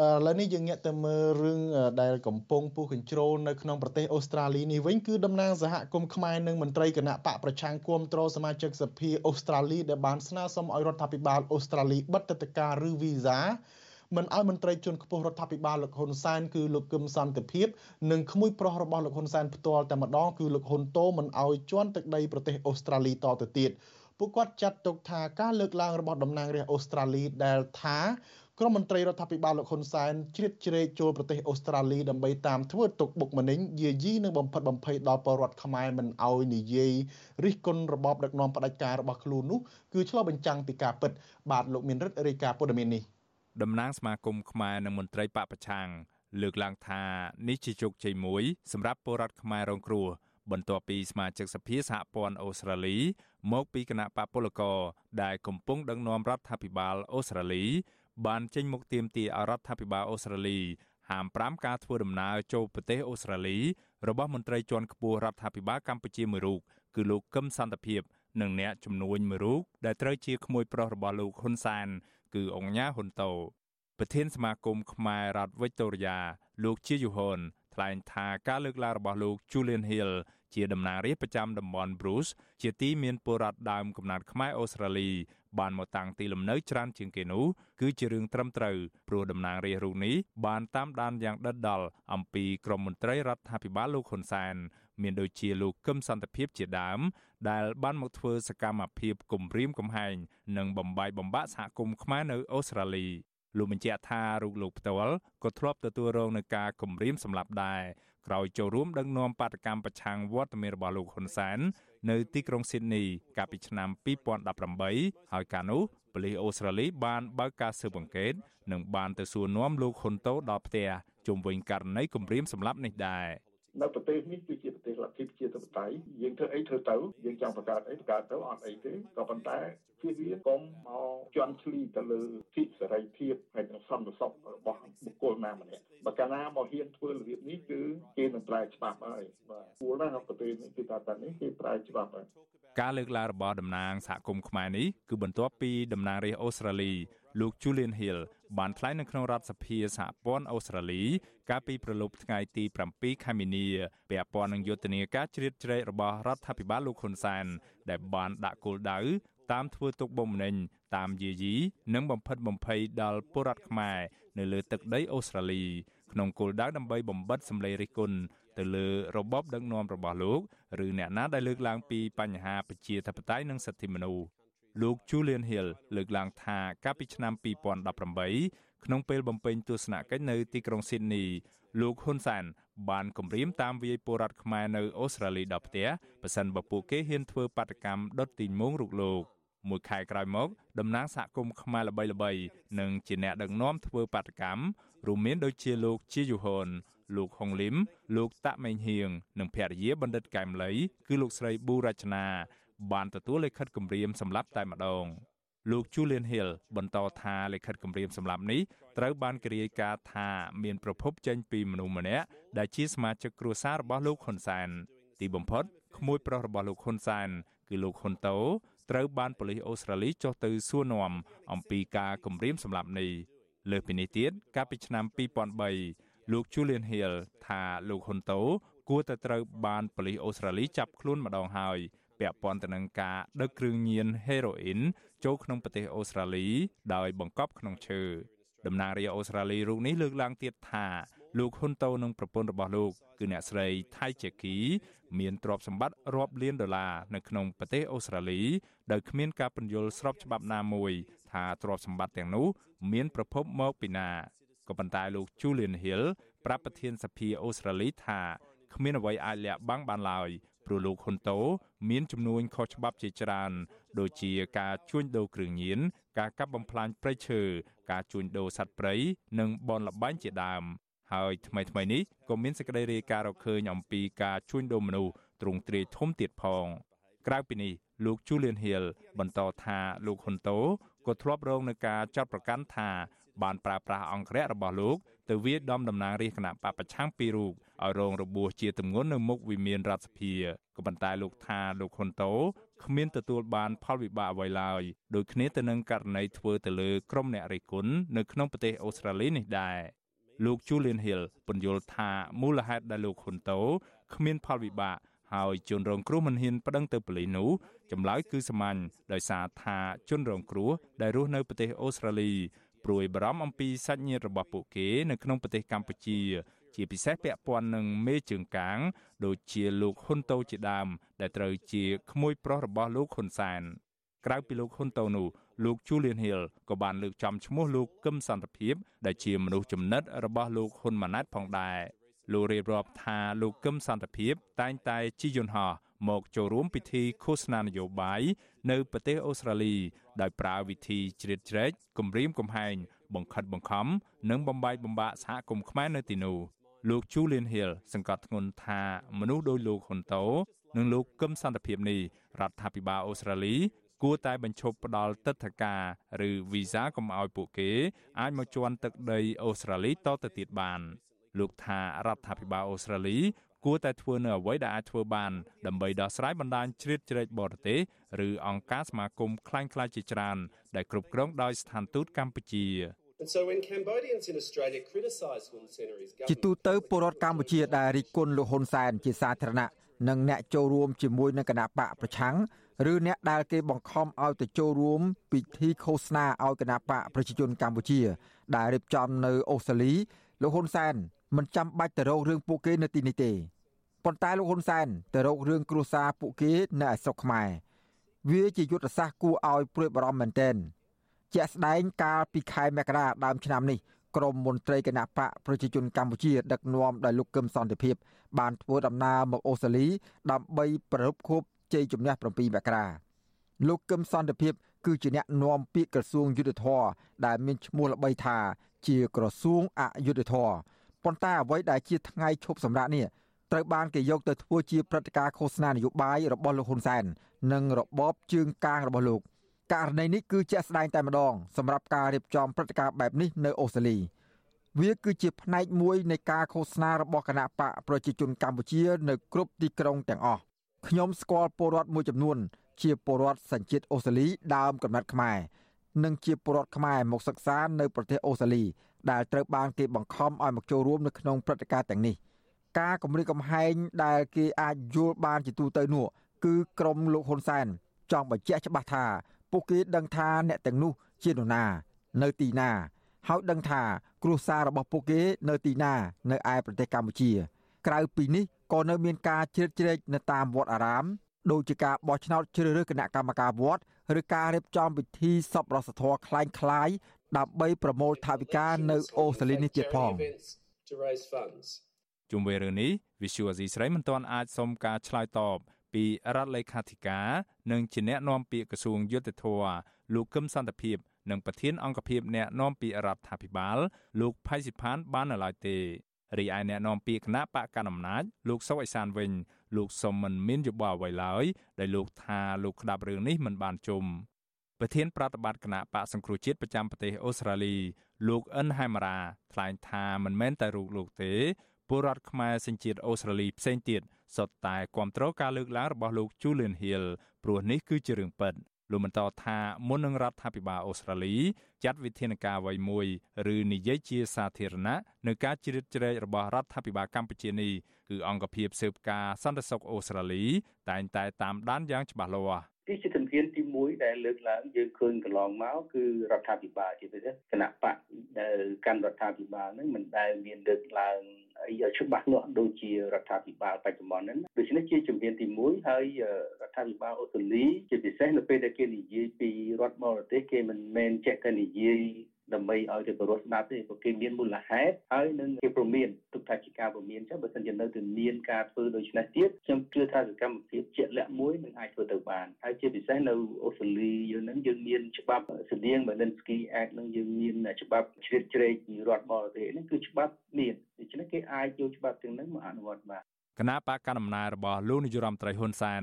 ឥឡូវនេះយើងងាកទៅមើលរឿងដែលកំពុងពុះកញ្ជ្រោលនៅក្នុងប្រទេសអូស្ត្រាលីនេះវិញគឺតំណាងសហគមន៍ខ្មែរនិងមន្ត្រីគណៈបកប្រឆាំងគាំទ្រសមាជិកសភាអូស្ត្រាលីដែលបានស្នើសុំឲ្យរដ្ឋាភិបាលអូស្ត្រាលីបិទទឹកតការឬវីសាមិនឲ្យមន្ត្រីជាន់ខ្ពស់រដ្ឋាភិបាលលោកហ៊ុនសែនគឺលោកគឹមសន្តិភាពនិងក្មួយប្រុសរបស់លោកហ៊ុនសែនផ្ទាល់តែម្ដងគឺលោកហ៊ុនតូមិនឲ្យជន់ទឹកដីប្រទេសអូស្ត្រាលីតទៅទៀតពួកគាត់ចាត់ទុកថាការលើកឡើងរបស់តំណាងរាស្ត្រអូស្ត្រាលីដែលថា ក្រុមមន្ត្រីរដ្ឋាភិបាលលោកហ៊ុនសែនជ្រៀតជ្រែកចូលប្រទេសអូស្ត្រាលីដើម្បីតាមធ្វើទុកបុកម្នេញយាយីនិងបំផិតបំភ័យដល់ពលរដ្ឋខ្មែរមិនអោយនិយាយរិះគន់របបដឹកនាំផ្ដាច់ការរបស់ខ្លួននោះគឺឆ្លុះបញ្ចាំងពីការពិតបាទលោកមានរិទ្ធរាយការណ៍ព័ត៌មាននេះតំណាងសមាគមខ្មែរនិងមន្ត្រីបពប្រឆាំងលើកឡើងថានេះជាជោគជ័យមួយសម្រាប់ពលរដ្ឋខ្មែររងគ្រោះបន្ទាប់ពីសមាជិកសភាសហព័ន្ធអូស្ត្រាលី មកពីគណៈបកពលករដែលកំពុងដឹកនាំរដ្ឋាភិបាលអូស្ត្រាលី បានចេញមុខទាមទារឲ្យរដ្ឋាភិបាលអូស្ត្រាលីហាម5ការធ្វើដំណើរចូលប្រទេសអូស្ត្រាលីរបស់មន្ត្រីជាន់ខ្ពស់រដ្ឋាភិបាលកម្ពុជាមួយរូបគឺលោកកឹមសន្តិភាពនិងអ្នកជំនួញមួយរូបដែលត្រូវជាក្មួយប្រុសរបស់លោកហ៊ុនសាន គឺអង្គញាហ៊ុនតូប្រធានសមាគមខ្មែររដ្ឋវិចតូរីយ៉ាលោកជាយូហុនថ្លែងថាការលើកឡើងរបស់លោក Julian Hill ជាតំណាងរាស្ត្រប្រចាំតំបន់ Bruce ជាទីមានពលរដ្ឋដើមកំណត់ខ្មែរអូស្ត្រាលីបានមកតាំងទីលំនៅច្រើនជាងគេនោះគឺជារឿងត្រឹមត្រូវព្រោះតំណាងរាស្ត្ររូបនេះបានតាមដានយ៉ាងដិតដល់អំពីក្រមមន្ត្រីរដ្ឋាភិបាលលោកហ៊ុនសែនមានដូចជាលោកកឹមសន្តិភាពជាដើម ដែលបានមកធ្វើសកម្មភាពគំរាមកំហែងនិងបំបាយបំបាក់សហគមន៍ខ្មែរនៅអូស្ត្រាលីលោកបញ្ជាក់ថារូបលោកផ្ទាល់ក៏ធ្លាប់ទទួលរងនឹងការគំរាមសម្លាប់ដែរ ក្រោយចូលរួមដឹកនាំបាតកម្មប្រឆាំងវត្តមានរបស់លោកហ៊ុនសែននៅទីក្រុងស៊ីដនីកាលពីឆ្នាំ2018ហើយកាលនោះប៉ូលីសអូស្ត្រាលីបានបើកការស៊ើបអង្កេតនិងបានទៅសួរនាំលោកហ៊ុនតូដល់ផ្ទះជុំវិញករណីគំរាមសម្លាប់នេះដែរ នៅប្រទេសនេះគឺជាប្រទេសលទ្ធិប្រជាធិបតេយ្យយើងធ្វើអីធ្វើទៅយើងចង់បង្កើតអីបង្កើតទៅអត់អីទេក៏ប៉ុន្តែជៀសវាងកុំមកជន់ឈ្លីទៅលើសិទ្ធិសេរីភាពហើយនិងសន្តិសុខរបស់បុគ្គលណាម្នាក់បើកាលណាមកហ៊ានធ្វើរបៀបនេះគឺគេនឹងប្រែច្បាប់ហើយបាទគួរណាស់ប្រទេសនេះគឺថាតែនេះគេប្រែច្បាប់ហើយការលើកឡើងរបស់តំណាងសហគមន៍ខ្មែរនេះគឺបន្ទាប់ពីតំណាងរាស្ត្រអូស្ត្រាលីលោក Julian Hill បានថ្លែងនៅក្នុងរដ្ឋសភាសហព័ន្ធអូស្ត្រាលី កាលពីប្រលប់ថ្ងៃទី7ខែមីនាពាក់ព័ន្ធនឹងយុទ្ធនាការជ្រៀតជ្រែករបស់រដ្ឋាភិបាលលោកហ៊ុនសែនដែលបានដាក់គោលដៅតាមធ្វើទុកបុកម្នេញតាមយាយីនិងបំផិតបំភ័យដល់ពលរដ្ឋខ្មែរនៅលើទឹកដីអូស្ត្រាលីក្នុងគោលដៅដើម្បីបំបិតសម្លេងរិះគន់ទៅលើរបបដឹកនាំរបស់លោក ឬអ្នកណាដែលលើកឡើងពីបញ្ហាប្រជាធិបតេយ្យនិងសិទ្ធិមនុស្ស លោក Julian Hill លើកឡើងថាកាលពីឆ្នាំ2018ក្នុងពេលបំពេញទស្សនកិច្ចនៅទីក្រុង Sydney លោកហ៊ុនសានបានគម្រាមតាមវាយពលរដ្ឋខ្មែរនៅអូស្ត្រាលីដល់ផ្ទះប៉ះសិនបើពួកគេហ៊ានធ្វើបាតកម្មដុតទីងមងរូបលោកមួយខែក្រោយមកតំណាងសហគមន៍ខ្មែរល្បីៗនិងជាអ្នកដឹកនាំធ្វើបាតកម្មរួមមានដូចជាលោកជាយូហុនលោកហុងលឹមលោកតាក់មេងហៀងនិងភរិយាបណ្ឌិតកែមលី គឺលោកស្រីប៊ូរចនា បានទទួលលិខិតគម្រាមសម្លាប់តែម្ដងលោក Julian Hill បន្តថាលិខិតគម្រាមសម្លាប់នេះត្រូវបានគេរាយការណ៍ថាមានប្រភពចេញពីមនុស្សម្នាក់ដែលជាសមាជិកគ្រួសាររបស់លោកហ៊ុនសែនទីបំផុតក្មួយប្រុសរបស់លោកហ៊ុនសែនគឺលោកហ៊ុនតូត្រូវបានប៉ូលីសអូស្ត្រាលីចុះទៅសួរនាំអំពីការគំរាមសម្លាប់នេះលើសពីនេះទៀតកាលពីឆ្នាំ2003លោក Julian Hill ថាលោកហ៊ុនតូគួរតែត្រូវបានប៉ូលីសអូស្ត្រាលីចាប់ខ្លួនម្ដងហើយ ពាក់ព័ន្ធទៅនឹងការដឹកគ្រឿងញៀនហេរ៉ូអ៊ីនចូលក្នុងប្រទេសអូស្ត្រាលី ដោយបង្កប់ក្នុងឈើតំណាងរាជអូស្ត្រាលីរូបនេះលើកឡើងទៀតថាលោកហ៊ុនតូនិងប្រពន្ធរបស់លោកគឺអ្នកស្រីថៃជាគី មានទ្រព្យសម្បត្តិរាប់លានដុល្លារនៅក្នុងប្រទេសអូស្ត្រាលីដោយគ្មានការពន្យល់ស្របច្បាប់ណាមួយ ថាទ្រព្យសម្បត្តិទាំងនោះមានប្រភពមកពីណាក៏ប៉ុន្តែលោក Julian Hill ប្រាប់ប្រធានសភាអូស្ត្រាលីថាគ្មានអ្វីអាចលាក់បាំងបានឡើយ ព្រោះលោកហ៊ុនតូមានចំនួនខុសច្បាប់ជាច្រើន ដូចជាការជួញដូរគ្រឿងញៀនការកាប់បំផ្លាញព្រៃឈើការជួញដូរសត្វព្រៃនិងបនលបែងជាដើមហើយថ្មីថ្មីនេះក៏មានសេចក្តីរាយការណ៍រកឃើញអំពីការជួញដូរមនុស្សទ្រង់ទ្រាយធំទៀតផង ក្រៅពីនេះលោក Julian Hill បន្តថាលោកហ៊ុនតូក៏ធ្លាប់រងនឹងការចាត់ប្រកាន់ថាបានប្រើប្រាស់អង្គរៈរបស់លោក ទៅវាយដំតំណាងរាជគណៈបពប្រឆាំងពីររូបឲ្យរងរបួសជាទម្ងន់នៅមុខវិមានរដ្ឋសភាក៏ប៉ុន្តែលោកថាលោកហ៊ុនតូគ្មានទទួលបានផលវិបាកអ្វីឡើយដូចគ្នាទៅនឹងករណីធ្វើទៅលើក្រុមអ្នករិះគន់នៅក្នុងប្រទេសអូស្ត្រាលីនេះដែរលោក Julian Hill ពន្យល់ថាមូលហេតុដែលលោកហ៊ុនតូគ្មានផលវិបាកហើយជនរងគ្រោះមិនហ៊ានប្តឹងទៅប៉ូលីសនោះចម្លើយគឺសាមញ្ញដោយសារថាជនរងគ្រោះដែលរស់នៅប្រទេសអូស្ត្រាលី ព្រួយបារម្ភអំពីសាច់ញាតិរបស់ពួកគេនៅក្នុងប្រទេសកម្ពុជា ជាពិសេសពាក់ព័ន្ធនឹងមេជើងកាង ដូចជាលោកហ៊ុនតូជាដើម ដែលត្រូវជាក្មួយប្រុសរបស់លោកហ៊ុនសានក្រៅពីលោកហ៊ុនតូនោះលោក Julian Hill ក៏បានលើកចំឈ្មោះលោកកឹមសន្តិភាព ដែលជាមនុស្សចំណិតរបស់លោកហ៊ុនម៉ាណែតផងដែរលោករៀបរាប់ថាលោកកឹមសន្តិភាព តែងតែជិះយន្តហោះ មកចូលរួមពិធីឃោសនានយោបាយនៅប្រទេសអូស្ត្រាលី ដោយប្រើវិធីជ្រៀតជ្រែកគំរាមកំហែង បង្ខិតបង្ខំនិងបំបាយបំបាក់សហគមន៍ខ្មែរនៅទីនោះលោក Julian Hill សង្កត់ធ្ងន់ថាមនុស្សដោយលោកហ៊ុនតូនិងលោកកឹមសន្តិភាពនេះរដ្ឋាភិបាលអូស្ត្រាលីគួរតែបញ្ឈប់ផ្ដល់ទឹកធការឬវីសាកុំឲ្យពួកគេ អាចមកជន់ទឹកដីអូស្ត្រាលីតទៅទៀតបាន លោកថារដ្ឋាភិបាលអូស្ត្រាលី គួរតែធ្វើនៅអ្វីដែលអាចធ្វើបានដើម្បីដោះស្រាយបណ្ដាញជ្រៀតជ្រែកបរទេសឬអង្គការសមាគមខ្លាំងខ្លាយជាច្រើនដែលគ្រប់គ្រងដោយស្ថានទូតកម្ពុជាជាទូទៅពលរដ្ឋកម្ពុជាដែលរិះគន់លោកហ៊ុនសែនជាសាធារណៈនិងអ្នកចូលរួមជាមួយនឹងគណៈបកប្រឆាំងឬអ្នកដែលគេបង្ខំឲ្យទៅចូលរួមពិធីឃោសនាឲ្យគណៈបកប្រជាជនកម្ពុជា ដែលរៀបចំនៅអូស្ត្រាលីលោកហ៊ុនសែន មិនចាំបាច់ទៅរករឿងពួកគេនៅទីនេះទេប៉ុន្តែលោកហ៊ុនសែនទៅរករឿងគ្រួសារពួកគេនៅឯស្រុកខ្មែរវាជាយុទ្ធសាស្ត្រគួរឲ្យព្រួយបារម្ភមែនទែនជាក់ស្ដែងកាលពីខែមករាដើមឆ្នាំនេះក្រមមន្ត្រីគណៈបកប្រជាជនកម្ពុជាដឹកនាំដោយលោកកឹមសន្តិភាព បានធ្វើដំណើរមកអូស្ត្រាលី ដើម្បីប្រារព្ធខួបជ័យជំនះ7មករាលោកកឹមសន្តិភាព គឺជាអ្នកនាំពាក្យក្រសួងយុទ្ធភ័ពដែលមានឈ្មោះល្បីថា ជាក្រសួងអយុធធរ ប៉ុន្តែអ្វីដែលជាថ្ងៃឈប់សម្រាកនេះត្រូវបានគេយកទៅធ្វើជាព្រឹត្តិការណ៍ឃោសនានយោបាយរបស់លោកហ៊ុនសែននិងរបបជើងកាងរបស់លោកករណីនេះគឺជាក់ស្ដែងតែម្ដងសម្រាប់ការរៀបចំព្រឹត្តិការណ៍បែបនេះនៅអូស្ត្រាលីវាគឺជាផ្នែកមួយនៃការឃោសនារបស់គណៈបកប្រជាជនកម្ពុជានៅគ្រប់ទីក្រុងទាំងអស់ខ្ញុំស្គាល់ពលរដ្ឋមួយចំនួន ជាពលរដ្ឋសញ្ជាតិអូស្ត្រាលីដើមកំណត់ខ្មែរនិងជាពលរដ្ឋខ្មែរមកសិក្សានៅប្រទេសអូស្ត្រាលី ដែលត្រូវបានគេបង្ខំឲ្យមកចូលរួមនៅក្នុងព្រឹត្តិការណ៍ទាំងនេះការគម្រាមកំហែងដែលគេអាចយល់បានជាទូទៅនោះគឺក្រុមលោកហ៊ុនសែនចង់បញ្ជាក់ច្បាស់ថាពួកគេដឹងថាអ្នកទាំងនោះជានរណា នៅទីណាហើយដឹងថាគ្រួសាររបស់ពួកគេនៅទីណា នៅឯប្រទេសកម្ពុជា ក្រៅពីនេះក៏នៅមានការជ្រៀតជ្រែកនៅតាមវត្តអារាមដូចជាការបោះឆ្នោតជ្រើសរើសគណៈកម្មការវត្តឬការរៀបចំពិធីសពរសធរคล้ายคล้าย ដើម្បីប្រមូលថវិកានៅអូស្ត្រាលីនេះទៀតផងជុំវិញរឿងនេះ Visual Asia ស្រីមិនទាន់អាចសុំការឆ្លើយតបពីរដ្ឋលេខាធិការនិងជាអ្នកនាំពាក្យក្រសួងយុទ្ធភ័ពលោកកឹមសន្តិភាពនិងប្រធានអង្គភិបអ្នកនាំពាក្យរដ្ឋាភិបាលលោកផៃសិផានបាននៅឡើយទេរីឯអ្នកនាំពាក្យគណៈបកកណ្ដាលអំណាចលោកសុកអេសានវិញលោកសុំមិនមានយោបល់អ្វីឡើយដែលលោកថាលោកក្តាប់រឿងនេះមិនបានជុំ ប្រធានប្រតិបត្តិគណៈបកសង្គ្រោះជាតិប្រចាំប្រទេសអូស្ត្រាលីលោកអិនហែមរ៉ាថ្លែងថាមិនមែនតែរូបលោកទេពលរដ្ឋខ្មែរសញ្ជាតិអូស្ត្រាលីផ្សេងទៀតសុទ្ធតែគ្រប់គ្រងការលើកឡើងរបស់លោក Julian Hill ព្រោះនេះគឺជារឿងពិតលោកបន្តថាមុននឹងរដ្ឋាភិបាលអូស្ត្រាលីចាត់វិធានការអ្វីមួយឬនិយាយជាសាធារណៈនៅការជ្រៀតជ្រែករបស់រដ្ឋាភិបាលកម្ពុជានេះគឺអង្គភាពស៊ើបការសន្តិសុខអូស្ត្រាលីតែងតែតាមដានយ៉ាងច្បាស់លាស់ ទីជាជំហានទី1ដែលលើកឡើងយើងឃើញកន្លងមកគឺរដ្ឋាភិបាលជាពិសេសគណៈបកដែលកាន់រដ្ឋាភិបាលហ្នឹងមិនដែលមានលើកឡើងអីច្បាស់លាស់ដូចជារដ្ឋាភិបាលបច្ចុប្បន្នហ្នឹងដូច្នេះជាជំហានទី1ហើយរដ្ឋាភិបាលអូស្ត្រាលីជាពិសេសនៅពេលដែលគេនិយាយពីរដ្ឋបរទេសគេមិនមែនចេះតែនិយាយ ដើម្បីឲ្យទៅប្ររោះស្ដាប់ទេព្រោះគេមានមូលហេតុហើយនឹងគេព្រមានទុកថាជាការព្រមានចឹងបើមិនជានៅតែមានការធ្វើដូច្នេះទៀតខ្ញុំជឿថាសកម្មភាពជាក់លាក់មួយនឹងអាចធ្វើទៅបានហើយជាពិសេសនៅអូស្ត្រាលីយើងនឹងយើងមានច្បាប់ស្តៀង Magnitsky Act នឹងយើងមានច្បាប់ជ្រៀតជ្រែកពីរដ្ឋបរទេសនេះគឺច្បាប់មានដូច្នេះគេអាចយកច្បាប់ទាំងនេះមកអនុវត្តបានគណៈបកកណ្ដាលអំណាចរបស់លោកនាយរដ្ឋមន្ត្រីហ៊ុនសែន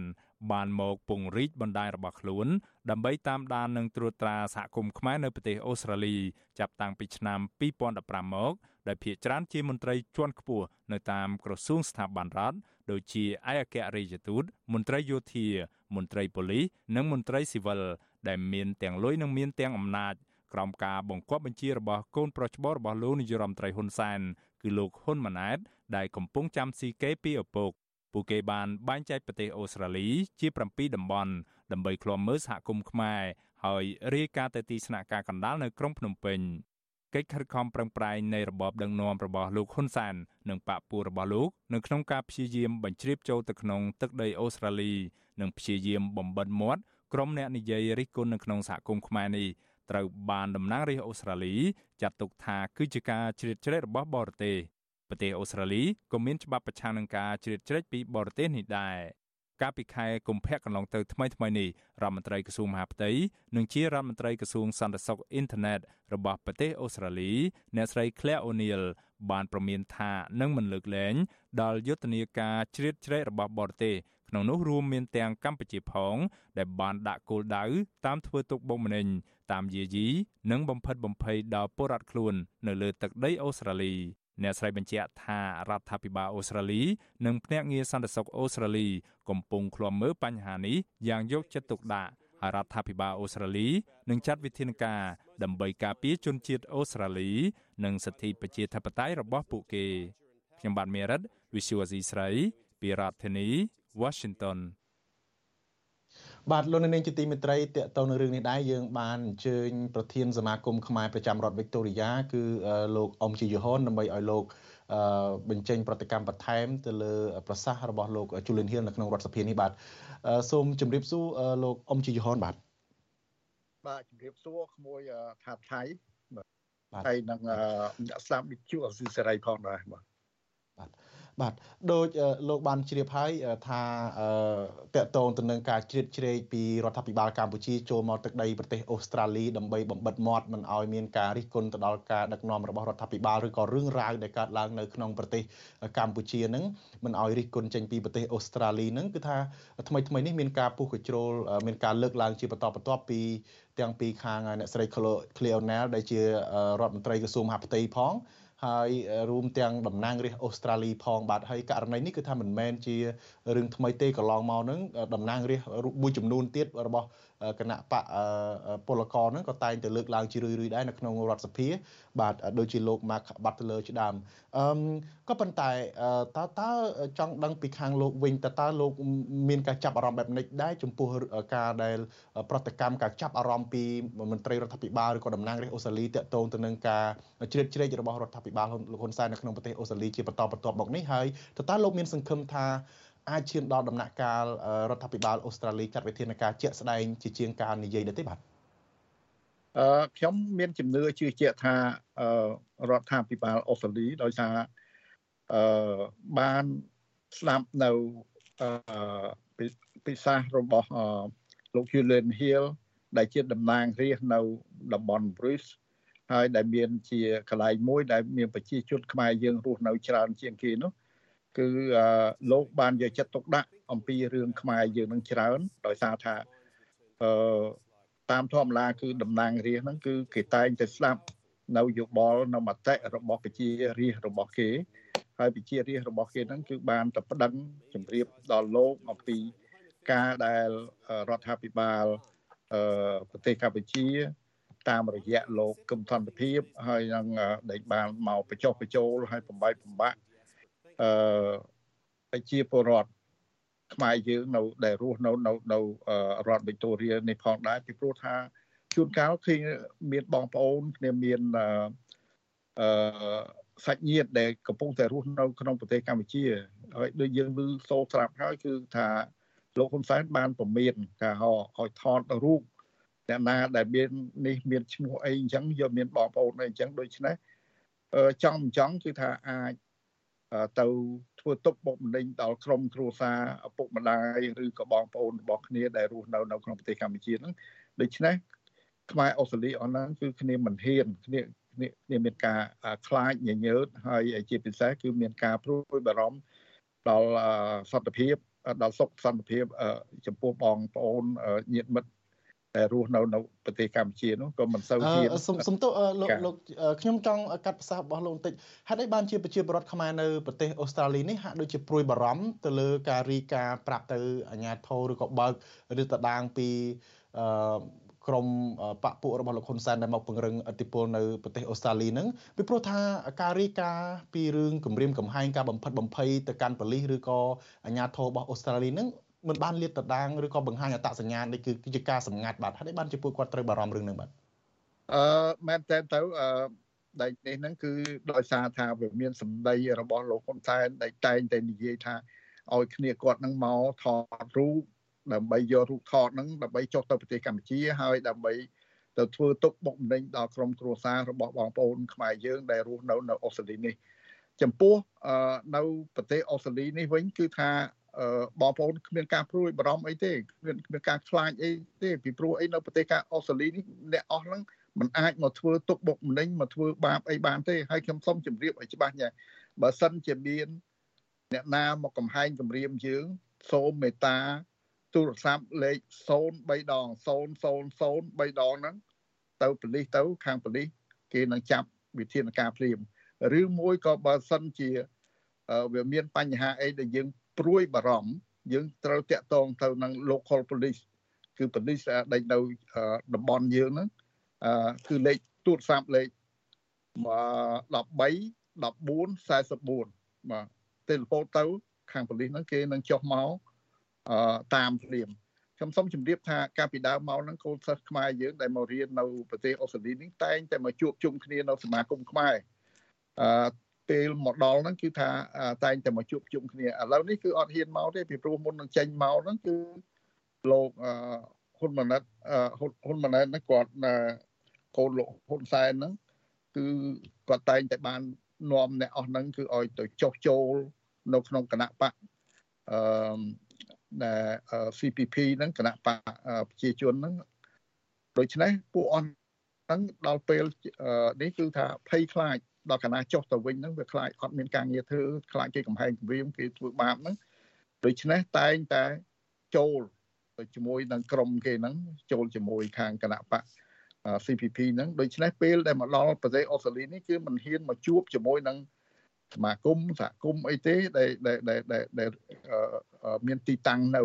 បានមកពង្រីកបណ្ដាញរបស់ខ្លួន ដើម្បីតាមដាននិងត្រួតត្រាសហគមន៍ខ្មែរនៅប្រទេសអូស្ត្រាលីចាប់តាំងពីឆ្នាំ2015មកដែលភាគច្រើនជាមន្ត្រីជាន់ខ្ពស់នៅតាមក្រសួងស្ថាប័នរដ្ឋដូចជាឯកអគ្គរដ្ឋទូតមន្ត្រីយោធា មន្ត្រីប៉ូលីសនិងមន្ត្រីស៊ីវិលដែលមានទាំងលុយនិងមានទាំងអំណាចក្រោមការបង្គាប់បញ្ជារបស់កូនប្រុសច្បងរបស់លោកនាយរដ្ឋមន្ត្រីហ៊ុនសែនគឺលោកហ៊ុនម៉ាណែតដែលកំពុងចាំស៊ីគេពីឪពុក ពួកគេបានបែងចែកប្រទេសអូស្ត្រាលីជា7តំបន់ដើម្បីឃ្លាំមើលសហគមន៍ខ្មែរហើយរាយការណ៍ទៅទីស្នាក់ការកណ្ដាលនៅក្រុងភ្នំពេញកិច្ចខិតខំប្រឹងប្រែងនៃរបបដឹកនាំរបស់លោកហ៊ុនសែននិងបកពួករបស់លោកនៅក្នុងការព្យាយាមបញ្ជ្រាបចូលទៅក្នុងទឹកដីអូស្ត្រាលីនិងព្យាយាមបំបិទមាត់ក្រុមអ្នកនិយាយរិះគន់នៅក្នុងសហគមន៍ខ្មែរនេះត្រូវបានតំណាងរាស្ត្រអូស្ត្រាលីចាត់ទុកថាគឺជាការជ្រៀតជ្រែករបស់បរទេស ប្រទេសអូស្ត្រាលីក៏មានច្បាប់ប្រឆាំងនឹងការជ្រៀតជ្រែកពីបរទេសនេះដែរកាលពីខែកុម្ភៈកន្លងទៅថ្មីថ្មីនេះរដ្ឋមន្ត្រីក្រសួងមហាផ្ទៃនិងជារដ្ឋមន្ត្រីក្រសួងសន្តិសុខអ៊ីនធឺណិតរបស់ប្រទេសអូស្ត្រាលីអ្នកស្រី Claire O'Neil បានប្រមានថានឹងមិនលើកលែងដល់យុទ្ធនាការជ្រៀតជ្រែករបស់បរទេសក្នុងនោះរួមមានទាំងកម្ពុជាផង ដែលបានដាក់គោលដៅតាមធ្វើទុកបុកម្នេញតាមយាយីនិងបំផិតបំភ័យដល់ពលរដ្ឋខ្លួន នៅលើទឹកដីអូស្ត្រាលី អ្នកស្រីបញ្ជាក់ថារដ្ឋាភិបាលអូស្ត្រាលី និងភ្នាក់ងារសន្តិសុខអូស្ត្រាលី កំពុងឃ្លាំមើលបញ្ហានេះយ៉ាងយកចិត្តទុកដាក់ហើយរដ្ឋាភិបាលអូស្ត្រាលីនឹងចាត់វិធានការដើម្បីការពារជនជាតិអូស្ត្រាលី និងសិទ្ធិប្រជាធិបតេយ្យរបស់ពួកគេខ្ញុំបាទមេរិត Visual Asia ស្រី ពីរដ្ឋធានី Washington បាទលោកនាងជាទីមេត្រីតកតទៅនឹងរឿងនេះដែរយើងបានអញ្ជើញប្រធានសមាគមខ្មែរប្រចាំរដ្ឋវិកតូរីយ៉ាគឺលោកអ៊ំជីយូហុនដើម្បីឲ្យលោកបញ្ចេញប្រតិកម្មបន្ថែមទៅលើប្រសាសន៍របស់លោកជូលីនហ៊ីលនៅក្នុងរដ្ឋសភានេះបាទសូមជម្រាបសួរលោកអ៊ំជីយូហុនបាទបាទជម្រាបសួរក្មួយថាថៃបាទហើយនឹងអ្នកស្ដាប់វិទ្យុអស៊ីសេរីផងដែរបាទបាទ បាទដោយលោកបានជ្រាបហើយថាតកតងទៅនឹងការជ្រៀតជ្រែកពីរដ្ឋាភិបាលកម្ពុជាចូលមកទឹកដីប្រទេសអូស្ត្រាលីដើម្បីបំបិតមាត់មិនឲ្យមានការរិះគន់ទៅដល់ការដឹកនាំរបស់រដ្ឋាភិបាលឬក៏រឿងរ៉ាវដែលកើតឡើងនៅក្នុងប្រទេសកម្ពុជានឹងមិនឲ្យរិះគន់ចេញពីប្រទេសអូស្ត្រាលីនឹងគឺថាថ្មីថ្មីនេះមានការពុះកញ្ជ្រោលមានការលើកឡើងជាបន្តបន្ទាប់ពីទាំងពីខាងអ្នកស្រី Cleonel ដែលជារដ្ឋមន្ត្រីក្រសួងមហាផ្ទៃផង ហើយរួមទាំងតំណាងរាស្ត្រអូស្ត្រាលីផងបាទហើយករណីនេះគឺថាមិនមែនជារឿងថ្មីទេកន្លងមកហ្នឹងតំណាងរាស្ត្រមួយចំនួនទៀតរបស់ គណៈបកពលករហ្នឹងក៏តែងតែលើកឡើងជារឿយៗដែរនៅក្នុងរដ្ឋសភា បាទដូចជាលោក Mark Butler ជាដើមអឺក៏ប៉ុន្តែតើតើចង់ដឹងពីខាងលោកវិញតើតើលោកមានការចាប់អារម្មណ៍បែបនេះដែរចំពោះការដែលប្រតិកម្មការចាប់អារម្មណ៍ពីមន្ត្រីរដ្ឋាភិបាលឬក៏តំណាងរាស្ត្រអូស្ត្រាលីតាក់ទងទៅនឹងការជ្រៀតជ្រែករបស់រដ្ឋាភិបាលលោកហ៊ុនសែននៅក្នុងប្រទេសអូស្ត្រាលីជាបន្តបន្ទាប់មកនេះហើយតើតើលោកមានសង្ឃឹមថា អាចឈានដល់ដំណាក់កាលរដ្ឋាភិបាលអូស្ត្រាលីចាត់វិធានការជាក់ស្ដែងជាជាងការនិយាយដែរទេបាទអឺខ្ញុំមានជំនឿជឿជាក់ថារដ្ឋាភិបាលអូស្ត្រាលីដោយសារអឺបានស្ដាប់នៅអឺពិសាសរបស់លោក Julian Hill ដែលជាតំណាងរាស្ត្រនៅតំបន់ Bruce ហើយដែលមានជាកន្លែងមួយដែលមានប្រជាជនខ្មែរយើងរស់នៅច្រើនជាងគេនោះ គឺលោកបានយកចិត្តទុកដាក់អំពីរឿងខ្មែរយើងនឹងច្រើន ដោយសារថាអឺតាមធម្មតាគឺតំណាងរាស្ត្រហ្នឹងគឺគេតែងតែស្ដាប់នៅយោបល់នៅមតិរបស់ប្រជារាស្ត្ររបស់គេ ហើយប្រជារាស្ត្ររបស់គេហ្នឹងគឺបានតែប្តឹងជម្រាបដល់លោកអំពីការដែលរដ្ឋាភិបាលអឺប្រទេសកម្ពុជា តាមរយៈលោកគឹមធនភាពហើយនឹងដែលបានមកបញ្ចុះបញ្ចូលហើយបំបីបំបាក់ អឺប្រជាពលរដ្ឋខ្មែរយើងនៅដែលរស់នៅនៅនៅរដ្ឋវិកតូរីនេះផងដែរពីព្រោះថាជួនកាលគឺមានបងប្អូនគ្នាមានអឺសាច់ញាតិដែលកំពុងតែរស់នៅក្នុងប្រទេសកម្ពុជាហើយដូចយើងឮសូរស្រាប់ហើយគឺថាលោកហ៊ុនសែនបានពមៀនថាឲ្យថតរូបអ្នកណាដែលមាននេះមានឈ្មោះអីអញ្ចឹងយកមានបងប្អូនអីអញ្ចឹងដូច្នេះចង់មិនចង់គឺថាអាច ទៅធ្វើទុកបុកម្នេញដល់ក្រុមគ្រួសារឪពុកម្ដាយឬក៏បងប្អូនរបស់គ្នាដែលរស់នៅនៅក្នុងប្រទេសកម្ពុជាហ្នឹងដូច្នេះខ្មែរអូស្ត្រាលីអស់ហ្នឹងគឺគ្នាមិនហ៊ានគ្នាគ្នាមានការខ្លាចញញើតហើយជាពិសេសគឺមានការព្រួយបារម្ភដល់សន្តិភាពដល់សុខសន្តិភាពចំពោះបងប្អូនញាតិមិត្ត តែរស់នៅនៅប្រទេសកម្ពុជានោះក៏មិនសូវជាសំទោលោកលោកខ្ញុំចង់កាត់ប្រសាសន៍របស់លោកបន្តិចហេតុអីបានជាប្រជាពលរដ្ឋខ្មែរនៅប្រទេសអូស្ត្រាលីនេះហាក់ដូចជាព្រួយបារម្ភទៅលើការរីការប្រាប់ទៅអាជ្ញាធរឬក៏បើកឬតដាងពីអឺក្រមបពពួករបស់លោកហ៊ុនសែនដែលមកពង្រឹងអធិបុលនៅប្រទេសអូស្ត្រាលីហ្នឹងពីព្រោះថាការរីកាពីរឿងគម្រាមកំហែងការបំផិតបំភ័យទៅកាន់ប៉ូលីសឬក៏អាជ្ញាធររបស់អូស្ត្រាលីហ្នឹង មិនបានលាតត្រដាងឬក៏បង្ហាញអត្តសញ្ញាណនេះគឺជាការសម្ងាត់បាទហើយបានជាពួកគាត់ត្រូវបារម្ភរឿងហ្នឹងបាទអឺមែនតើទៅអឺដែលនេះហ្នឹងគឺដោយសារថាវាមានសម្ដីរបស់លោកហ៊ុនសែនដែលតែងតែនិយាយថាឲ្យគ្នាគាត់នឹងមកថតរូបដើម្បីយករូបថតហ្នឹងដើម្បីចុះទៅប្រទេសកម្ពុជាហើយដើម្បីទៅធ្វើទុកបុកម្នេញដល់ក្រុមគ្រួសាររបស់បងប្អូនខ្មែរយើងដែលរស់នៅនៅអូស្ត្រាលីនេះ ចំពោះនៅប្រទេសអូស្ត្រាលីនេះវិញគឺថា បងប្អូនគ្មានការព្រួយបារម្ភអីទេគ្មានគ្មានការខ្លាចអីទេពីព្រោះអីនៅប្រទេសកាអូស្ត្រាលីនេះអ្នកអស់ហ្នឹងมันអាចមកធ្វើទុកបុកម្នេញមកធ្វើបាបអីបានទេហើយខ្ញុំសូមជម្រាបឲ្យច្បាស់ញ៉ាបើសិនជាមានអ្នកណាមកកំហែងគម្រាមយើងសូមមេត្តាទូរស័ព្ទលេខ03ដង000 3ដងហ្នឹងទៅប៉ូលីសទៅខាងប៉ូលីសគេនឹងចាប់វិធានការភ្លាមឬមួយក៏បើសិនជាវាមានបញ្ហាអីដែលយើង ព្រួយបារម្ភយើងត្រូវតាក់ទងទៅនឹង local police គឺ police ដែលនៅតំបន់យើងហ្នឹងគឺលេខទូរស័ព្ទលេខ13 14 44បាទទេលីហ្វូនទៅ ខាងប៉ូលីសហ្នឹងគេនឹងចុះមកតាមភ្លាមខ្ញុំសូមជម្រាបថាកាលពីដើមមកហ្នឹងកូនសិស្សខ្មែរយើងដែលមករៀននៅប្រទេសអូស្ត្រាលីនេះតែងតែមកជួបជុំគ្នានៅសមាគមខ្មែរអឺ ពេលមកដល់ហ្នឹងគឺថាតែងតែមកជួបជុំគ្នាឥឡូវនេះគឺអត់ហ៊ានមកទេពីព្រោះមុននឹងចេញមកហ្នឹងគឺលោកហ៊ុនម៉ាណិតហ៊ុនម៉ាណិតហ្នឹងគាត់កូនលោកហ៊ុនសែនហ្នឹងគឺគាត់តែងតែបាននាំអ្នកអស់ហ្នឹងគឺឲ្យទៅចុះចូលនៅក្នុងគណៈបកអឺដែល CPP ហ្នឹងគណៈបកប្រជាជនហ្នឹងដូច្នេះពួកអស់ហ្នឹងដល់ពេលនេះគឺថាភ័យខ្លាច ដល់កណាចុះទៅវិញហ្នឹងវាខ្លាចអត់មានការងារធ្វើខ្លាចគេកំហែងគម្រាមគេធ្វើបាបហ្នឹងដូច្នេះតែងតែចូលជាមួយនឹងក្រុមគេហ្នឹងចូលជាមួយខាងគណៈបក CPP ហ្នឹងដូច្នេះពេលដែលមកដល់ប្រទេសអូស្ត្រាលីនេះគឺមិនហ៊ានមកជួបជាមួយនឹងសមាគមសហគមន៍អីទេដែលដែលដែលដែលមានទីតាំងនៅ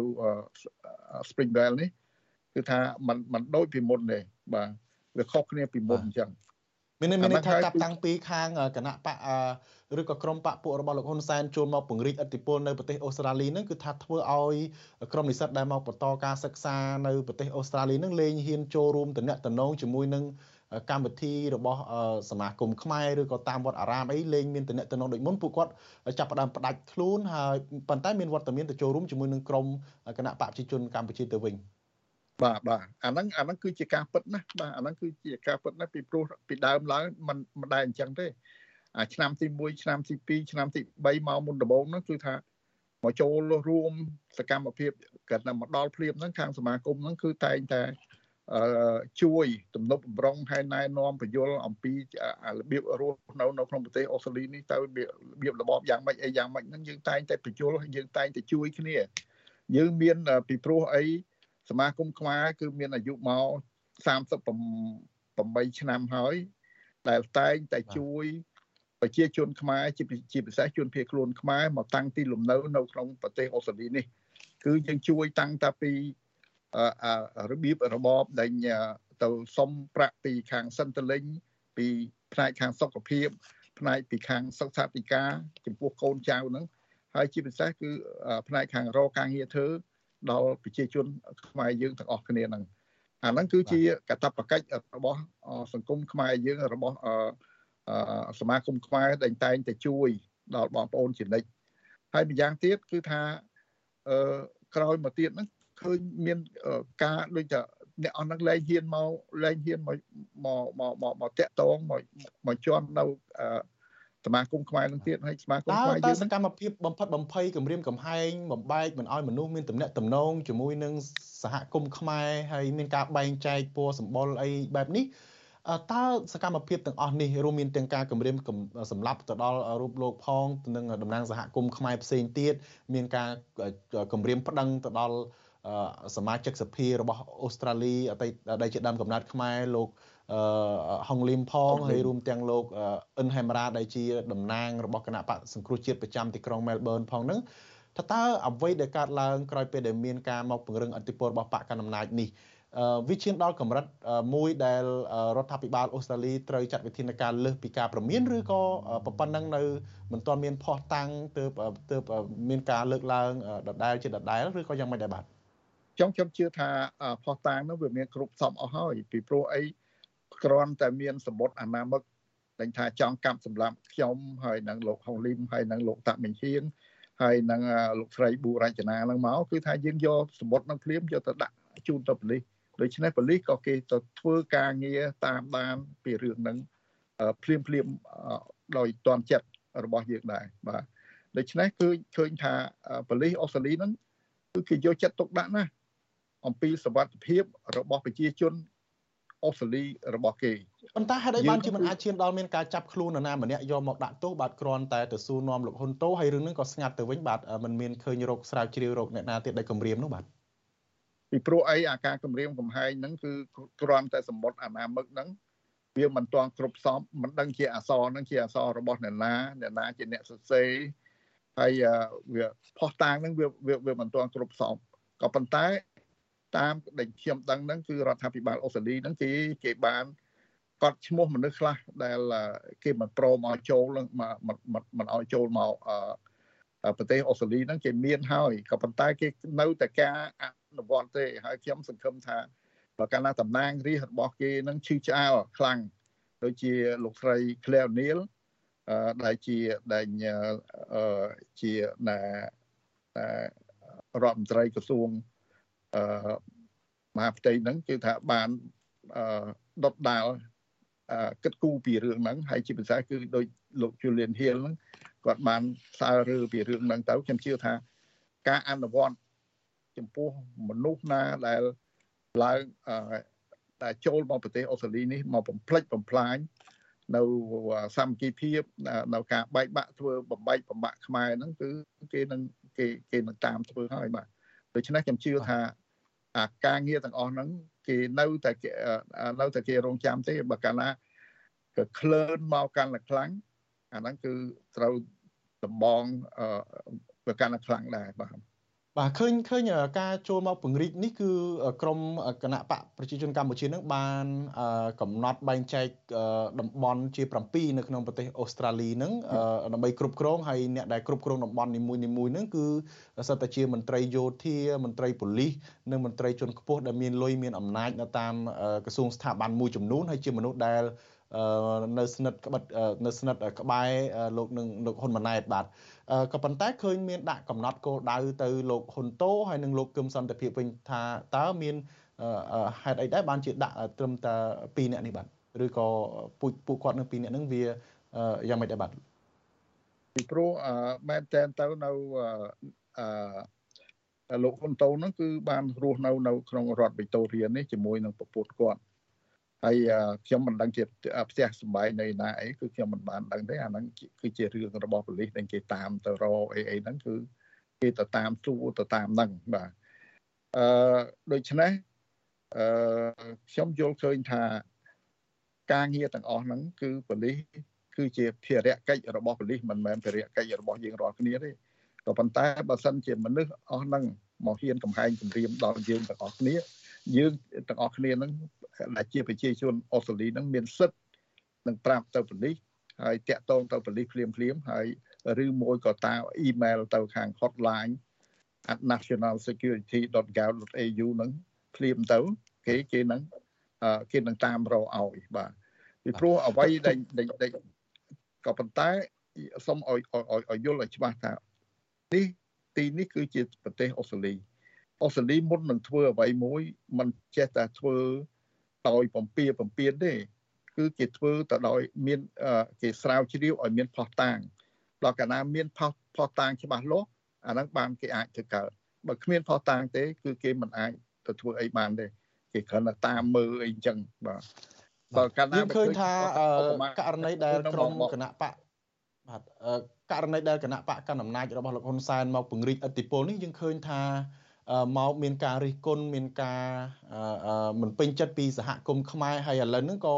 Springvale នេះគឺថាมันมันដូចពីមុនទេបាទវាខុសគ្នាពីមុនអញ្ចឹង មានមានន័យថាចាប់តាំងពីខាងគណៈបកឬក៏ក្រុមបកពួករបស់លោកហ៊ុនសែនចូលមកពង្រីកឥទ្ធិពលនៅប្រទេសអូស្ត្រាលីហ្នឹងគឺថាធ្វើឲ្យក្រុមនិស្សិតដែលមកបន្តការសិក្សានៅប្រទេសអូស្ត្រាលីហ្នឹងលែងហ៊ានចូលរួមតំណែងជាមួយនឹងកម្មវិធីរបស់សមាគមខ្មែរឬក៏តាមវត្តអារាមអីលែងមានតំណែងដូចមុនពួកគាត់ចាប់ផ្ដើមផ្ដាច់ខ្លួនហើយប៉ុន្តែមានវត្តមានទៅចូលរួមជាមួយនឹងក្រុមគណៈបកប្រជាជនកម្ពុជាទៅវិញ បាទបាទអាហ្នឹងអាហ្នឹងគឺជាការពិតណាបាទអាហ្នឹងគឺជាការពិតណាពីព្រោះពីដើមឡើងมันមិនដែរអញ្ចឹងទេអាឆ្នាំទី1ឆ្នាំទី2ឆ្នាំទី3មកមុនដំបូងហ្នឹងគឺថាមកចូលរួមសកម្មភាពគាត់តែមកដល់ភ្លាមហ្នឹងខាងសមាគមហ្នឹងគឺតែងតែជួយទំនប់បំរុងហើយណែនាំបញ្យលអំពីរបៀបរស់នៅនៅក្នុងប្រទេសអូស្ត្រាលីនេះទៅរបៀបរបបយ៉ាងម៉េចអីយ៉ាងម៉េចហ្នឹងយើងតែងតែបញ្យលយើងតែងតែជួយគ្នាយើងមានពីព្រោះអី សមាគមខ្មែរគឺមានអាយុមក38ឆ្នាំហើយ ដែលតែងតែជួយប្រជាជនខ្មែរជាជាពិសេសជនភៀសខ្លួនខ្មែរមកតាំងទីលំនៅនៅក្នុងប្រទេសអូស្ត្រាលីនេះ គឺយើងជួយតាំងតាពីរបៀបរបបដែលទៅសុំប្រាក់ពីខាងសិនតលេងពីផ្នែកខាងសុខភាពផ្នែកពីខាងសុខសាធិការចំពោះកូនចៅហ្នឹងហើយជាពិសេសគឺផ្នែកខាងរកការងារធ្វើ ដល់ប្រជាជនខ្មែរយើងទាំងអស់គ្នាហ្នឹងអាហ្នឹងគឺជាកាតព្វកិច្ចរបស់សង្គមខ្មែរយើងរបស់សមាគមខ្មែរដែលតែងតែជួយដល់បងប្អូនជានិច្ចហើយម្យ៉ាងទៀតគឺថាអឺក្រោយមកទៀតហ្នឹងឃើញមានការដូចថាអ្នកអស់ហ្នឹងលែងហ៊ានមកលែងហ៊ានមកមកមកមកតាក់តងមកមកជន់នៅ សមាគមខ្មែរនឹងទៀតហើយសមាគមខ្មែរយើងសកម្មភាពបំផិតបំភ័យគម្រាមកំហែងបំបែកមិនឲ្យមនុស្សមានទំនាក់ទំនងជាមួយនឹងសហគមន៍ខ្មែរហើយមានការបែងចែកពណ៌សម្បុរអីបែបនេះតើសកម្មភាពទាំងអស់នេះរួមមានទាំងការគម្រាមសម្លាប់ទៅដល់រូបលោកផងនិងតំណាងសហគមន៍ខ្មែរផ្សេងទៀតមានការគម្រាមប្តឹងទៅដល់សមាជិកសភារបស់អូស្ត្រាលីអតីតដែលជាដើមកំណើតខ្មែរលោក ហុងលីមផងហើយរួមទាំងលោកអ៊ិនហេមរ៉ាដែលជាតំណាងរបស់គណៈបកសង្គ្រោះជាតិប្រចាំទីក្រុងមែលប៊នផងហ្នឹងថាតើអ្វីដែលកើតឡើងក្រោយពេលដែលមានការមកពង្រឹងអធិបតេយ្យរបស់បកកណ្ដាលអំណាចនេះវាឈានដល់កម្រិតមួយដែលរដ្ឋាភិបាលអូស្ត្រាលីត្រូវចាត់វិធានការលើសពីការប្រមានឬក៏ប៉ុណ្ណឹងនៅមិនទាន់មានផោះតាំងទើបទើបមានការលើកឡើងដដែលជាដដែលឬក៏យ៉ាងម៉េចដែរបាទចង់ខ្ញុំជឿថាផោះតាំងនោះវាមានគ្រប់សពអស់ហើយពីព្រោះអី គ្រាន់តែមានសម្បត្តិអាណាមឹកដែលថាចង់កាប់សម្លាប់ខ្ញុំហើយនឹងលោកហុងលីមហើយនឹងលោកតាមិញហៀងហើយនឹងលោកស្រីប៊ូរចនានឹងមកគឺថាយើងយកសម្បត្តិនឹងភ្លាមយកទៅដាក់ជូនទៅប៉ូលីសដូច្នេះប៉ូលីសក៏គេទៅធ្វើការងារតាមដានពីរឿងហ្នឹងភ្លាមភ្លាមដោយតន់ចិត្តរបស់យើងដែរបាទដូច្នេះគឺឃើញថាប៉ូលីសអូស្ត្រាលីហ្នឹងគឺគេយកចិត្តទុកដាក់ណាស់អំពីសវត្ថភាពរបស់ប្រជាជន អូស្ត្រាលីរបស់គេប៉ុន្តែហេតុអីបានជាមិនអាចឈានដល់មានការចាប់ខ្លួននរណាម្នាក់យកមកដាក់ទោសបាទគ្រាន់តែទៅសួរនាំលោកហ៊ុនតូហើយរឿងហ្នឹងក៏ស្ងាត់ទៅវិញបាទมันមានឃើញរោគស្រាវជ្រាវរោគអ្នកណាទៀតដែលគម្រាមនោះបាទពីព្រោះអីអាការគម្រាមកំហែងហ្នឹងគឺគ្រាន់តែសម្បត្តិអាណាមឹកហ្នឹងវាមិនទាន់គ្រប់សពមិនដឹងជាអសរហ្នឹងជាអសររបស់អ្នកណាអ្នកណាជាអ្នកសរសេរហើយវាផុសតាងហ្នឹងវាវាមិនទាន់គ្រប់សពក៏ប៉ុន្តែ តាមដែលខ្ញុំដឹងហ្នឹងគឺរដ្ឋាភិបាលអូស្ត្រាលីហ្នឹងគេគេបានកត់ឈ្មោះមនុស្សខ្លះដែលគេមិនព្រមឲ្យចូលមកមិនឲ្យចូលមកប្រទេសអូស្ត្រាលីហ្នឹងគេមានហើយក៏ប៉ុន្តែគេនៅតែការអនុវត្តទេហើយខ្ញុំសង្ឃឹមថាបើកាលណាតំណាងរាស្ត្ររបស់គេនឹងឈឺឆ្អែលខ្លាំងដូចជាលោកស្រី Claire Neal ដែលជាដែលជាណារដ្ឋមន្ត្រីក្រសួង អឺមហាផ្ទៃហ្នឹងគឺថាបានអឺដុតដាលគិតគូរពីរឿងហ្នឹងហើយជាភាសាគឺដោយលោក Julian Hill ហ្នឹងគាត់បានសើរឺពីរឿងហ្នឹងទៅខ្ញុំជឿថាការអនុវត្តចំពោះមនុស្សណាដែលឡើងដែលចូលមកប្រទេសអូស្ត្រាលីនេះមកបំផ្លិចបំផ្លាញនៅសាមគ្គីភាពនៅការបែកបាក់ធ្វើបំបែកបំបាក់ខ្មែរហ្នឹងគឺគេនឹងគេគេនឹងតាមធ្វើហើយបាទដូច្នេះខ្ញុំជឿថា អាការងារទាំងអស់ហ្នឹងគេនៅតែនៅតែគេរងចាំទេបើកាលណាក៏ក្លឿនមកកាន់តែខ្លាំងអាហ្នឹងគឺត្រូវដំបងប្រកាន់តែខ្លាំងដែរបាទ បាទឃើញឃើញការចូលមកពង្រីកនេះគឺក្រមគណៈបកប្រជាជនកម្ពុជានឹងបានកំណត់បែងចែកតំបន់ជា7នៅក្នុងប្រទេសអូស្ត្រាលីនឹងដើម្បីគ្រប់គ្រងហើយអ្នកដែលគ្រប់គ្រងតំបន់នីមួយៗនឹងគឺសិតតែជាមន្ត្រីយោធាមន្ត្រីប៉ូលីសនិងមន្ត្រីជាន់ខ្ពស់ដែលមានលុយមានអំណាចនៅតាមក្រសួងស្ថាប័នមួយចំនួនហើយជាមនុស្សដែលនៅស្និទ្ធក្បិតនៅស្និទ្ធក្បែរលោកនឹងលោកហ៊ុនម៉ាណែតបាទ ក៏ប៉ុន្តែឃើញមានដាក់កំណត់គោលដៅទៅលោកហ៊ុនតូហើយនិងលោកគឹមសន្តិភាពវិញថាតើមានហេតុអីដែរបានជាដាក់ត្រឹមតែ2នាក់នេះបាទឬក៏ពួកពួកគាត់នឹង2នាក់ហ្នឹងវាយ៉ាងម៉េចដែរបាទពីព្រោះមែនតែនទៅនៅអឺលោកហ៊ុនតូហ្នឹងគឺបានរស់នៅនៅក្នុងរដ្ឋវីតូរីានេះជាមួយនឹងប្រពន្ធគាត់ ហើយខ្ញុំមិនដឹងជាផ្ទះសម្បែងនៅណាអីគឺខ្ញុំមិនបានដឹងទេអាហ្នឹងគឺជារឿងរបស់ប៉ូលីសដែលគេតាមទៅរកអីអីហ្នឹងគឺគេទៅតាមសួរទៅតាមហ្នឹងបាទអឺដូច្នេះអឺខ្ញុំយល់ឃើញថាការងារទាំងអស់ហ្នឹងគឺប៉ូលីសគឺជាភារកិច្ចរបស់ប៉ូលីសមិនមែនភារកិច្ចរបស់យើងរាល់គ្នាទេក៏ប៉ុន្តែបើសិនជាមនុស្សអស់ហ្នឹងមកហ៊ានកំហែងគម្រាមដល់យើងទាំងអស់គ្នាយើងទាំងអស់គ្នានឹង ដែលជាប្រជាជនអូស្ត្រាលីនឹងមានសិទ្ធិនឹងប្រាប់ទៅប៉ូលីសហើយតាក់ទងទៅប៉ូលីសភ្លាមភ្លាមហើយឬមួយក៏តាអ៊ីមែលទៅខាង hotline at nationalsecurity.gov.au នឹងភ្លាមទៅគេគេនឹងគេនឹងតាមរកឲ្យបាទពីព្រោះអ្វីដែលដែលក៏ប៉ុន្តែសូមឲ្យឲ្យយល់ឲ្យច្បាស់ថានេះទីនេះគឺជាប្រទេសអូស្ត្រាលីអូស្ត្រាលីមុននឹងធ្វើអ្វីមួយมันចេះតែធ្វើ ដោយពំពៀពំពៀនទេ គឺគេធ្វើទៅដោយមានគេស្រាវជ្រាវឲ្យមានផុសតាងដល់កាលណាមានផុសផុសតាងច្បាស់លាស់អាហ្នឹងបានគេអាចធ្វើកើតបើគ្មានផុសតាងទេ គឺគេមិនអាចទៅធ្វើអីបានទេគេគ្រាន់តែតាមមើលអីអញ្ចឹងបាទបើកាលណាឃើញថាករណីដែលក្រុមគណៈបកបាទករណីដែលគណៈបកកណ្ដាលអំណាចរបស់លោកហ៊ុនសែនមកពង្រីកអធិបុលនេះយើងឃើញថា មកមានការរិះគន់មានការមិនពេញចិត្តពីសហគមន៍ខ្មែរហើយឥឡូវហ្នឹងក៏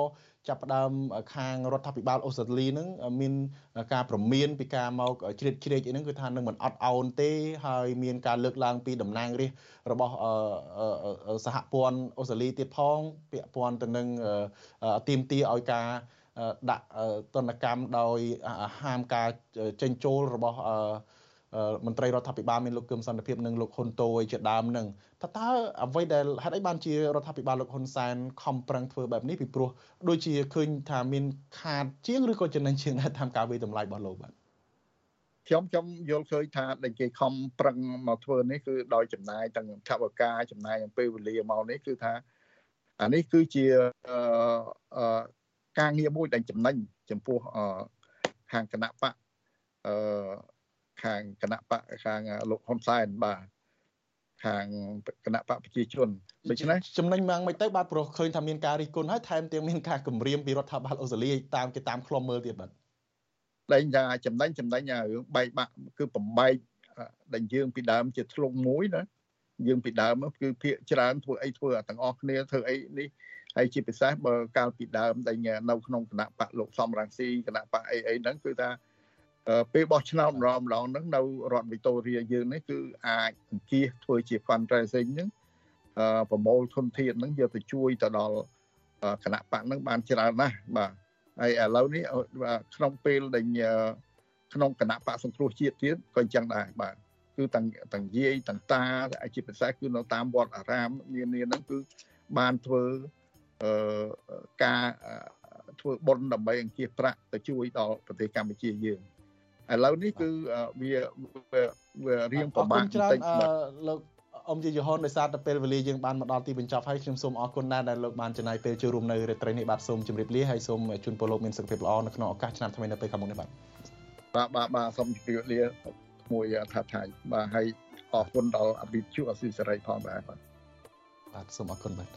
ចាប់ផ្ដើមខាងរដ្ឋាភិបាលអូស្ត្រាលីហ្នឹងមានការប្រមានពីការមកជ្រៀតជ្រែកអីហ្នឹងគឺថានឹងមិនអត់ឱនទេហើយមានការលើកឡើងពីតំណាងរាស្ត្ររបស់សហព័ន្ធអូស្ត្រាលីទៀតផងពាក់ព័ន្ធទៅនឹងទៀមទាឲ្យការដាក់ទណ្ឌកម្មដោយហាមការចេញចូលរបស់ មន្ត្រីរដ្ឋាភិបាលមានលោកគឹមសន្តិភាពនិងលោកហ៊ុនតូយជាដើមនឹងតើតើអ្វីដែលហេតុអីបានជារដ្ឋាភិបាលលោកហ៊ុនសែនខំប្រឹងធ្វើបែបនេះពីព្រោះដូចជាឃើញថាមានខាតជាងឬក៏ចំណេញជាងតាមការវិតម្លៃរបស់លោកបាទខ្ញុំខ្ញុំយល់ឃើញថាដែលគេខំប្រឹងមកធ្វើនេះគឺដោយចំណាយទាំងថវិកាចំណាយអំពេលវេលាមកនេះគឺថាអានេះគឺជាការងារមួយដែលចំណេញចំពោះខាងគណៈបកអឺ ខាងគណៈបកខាងលោកហ៊ុនសែនបាទខាងគណៈបកប្រជាជនដូច្នេះចំណេញម៉ាំងមិនទៅបាទប្រុសឃើញថាមានការរិះគន់ហើយថែមទាំងមានការគម្រាមពីរដ្ឋាភិបាលអូស្ត្រាលីតាមគេតាមខ្លុំមើលទៀតបាទតែថាចំណេញចំណេញរឿងបែកបាក់គឺបំបែកដែលយើងពីដើមជាធ្លុងមួយណាយើងពីដើមគឺភាកច្រើនធ្វើអីធ្វើទាំងអស់គ្នាធ្វើអីនេះហើយជាពិសេសបើកាលពីដើមដែលនៅក្នុងគណៈបកលោកសំរងស៊ីគណៈបកអីអីហ្នឹងគឺថា ពេលបោះឆ្នោតម្ដងម្ដងហ្នឹងនៅរដ្ឋវីតូរីាយើងនេះគឺអាចអង្គាសធ្វើជា fundraising ហ្នឹងប្រមូលធនធានហ្នឹងយកទៅជួយទៅដល់គណៈបកហ្នឹងបានច្រើនណាស់បាទហើយឥឡូវនេះក្នុងពេលដែលក្នុងគណៈបកសង្គ្រោះជាតិទៀតក៏អញ្ចឹងដែរបាទគឺទាំងទាំងយាយទាំងតាជាពិសេសគឺនៅតាមវត្តអារាមនានាហ្នឹងគឺបានធ្វើអឺការធ្វើបុណ្យដើម្បីអង្គាសប្រាក់ទៅជួយដល់ប្រទេសកម្ពុជាយើង ឥឡូវនេះគឺវាវារៀងប្រមាណបន្តិចលោកអមជាយហនដោយសារតែពេលវេលាយើងបានមកដល់ទីបញ្ចប់ហើយខ្ញុំសូមអរគុណដែរដែលលោកបានចំណាយពេលចូលរួមនៅរាត្រីនេះបាទសូមជម្រាបលាហើយសូមជូនពលលោកមានសុខភាពល្អនៅក្នុងឱកាសឆ្នាំថ្មីនៅពេលខាងមុខនេះបាទបាទបាទបាទសូមជម្រាបលាមួយថាថៃបាទហើយអរគុណដល់អភិជុអស៊ីសេរីផងដែរបាទបាទសូមអរគុណបាទ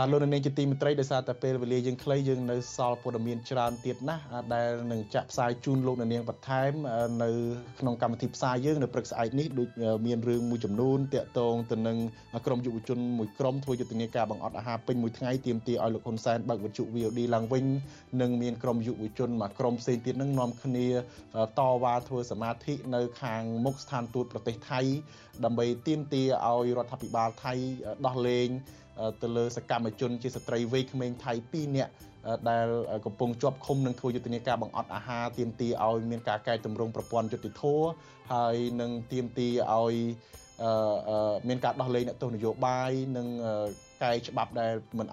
បាទលោកនាងជាទីមេត្រីដោយសារតែពេលវេលាយើងខ្លីយើងនៅសល់ព័ត៌មានច្រើនទៀតណាស់ដែលនឹងចាក់ផ្សាយជូនលោកនាងបន្ថែមនៅក្នុងកម្មវិធីផ្សាយយើងនៅព្រឹកស្អែកនេះដូចមានរឿងមួយចំនួនតាក់ទងទៅនឹងក្រុមយុវជនមួយក្រុមធ្វើយុទ្ធនាការបង្អត់អាហារពេញមួយថ្ងៃទាមទារឲ្យលោកហ៊ុនសែនបើកវិទ្យុ VOD ឡើងវិញនិងមានក្រុមយុវជនមួយក្រុមផ្សេងទៀតនឹងនាំគ្នាតវ៉ាធ្វើសមាធិនៅខាងមុខស្ថានទូតប្រទេសថៃដើម្បីទាមទារឲ្យរដ្ឋាភិបាលថៃដោះលែង ទៅលើសកម្មជនជាស្ត្រីវ័យក្មេងថៃ2នាក់ដែលកំពុងជាប់ឃុំនឹងធ្វើយុទ្ធនាការបង្អត់អាហារទាមទារឲ្យមានការកែតម្រង់ប្រព័ន្ធយុតិធធហើយនឹងទាមទារឲ្យមានការដោះលែងអ្នកទោសនយោបាយនិងកែច្បាប់ដែលមិន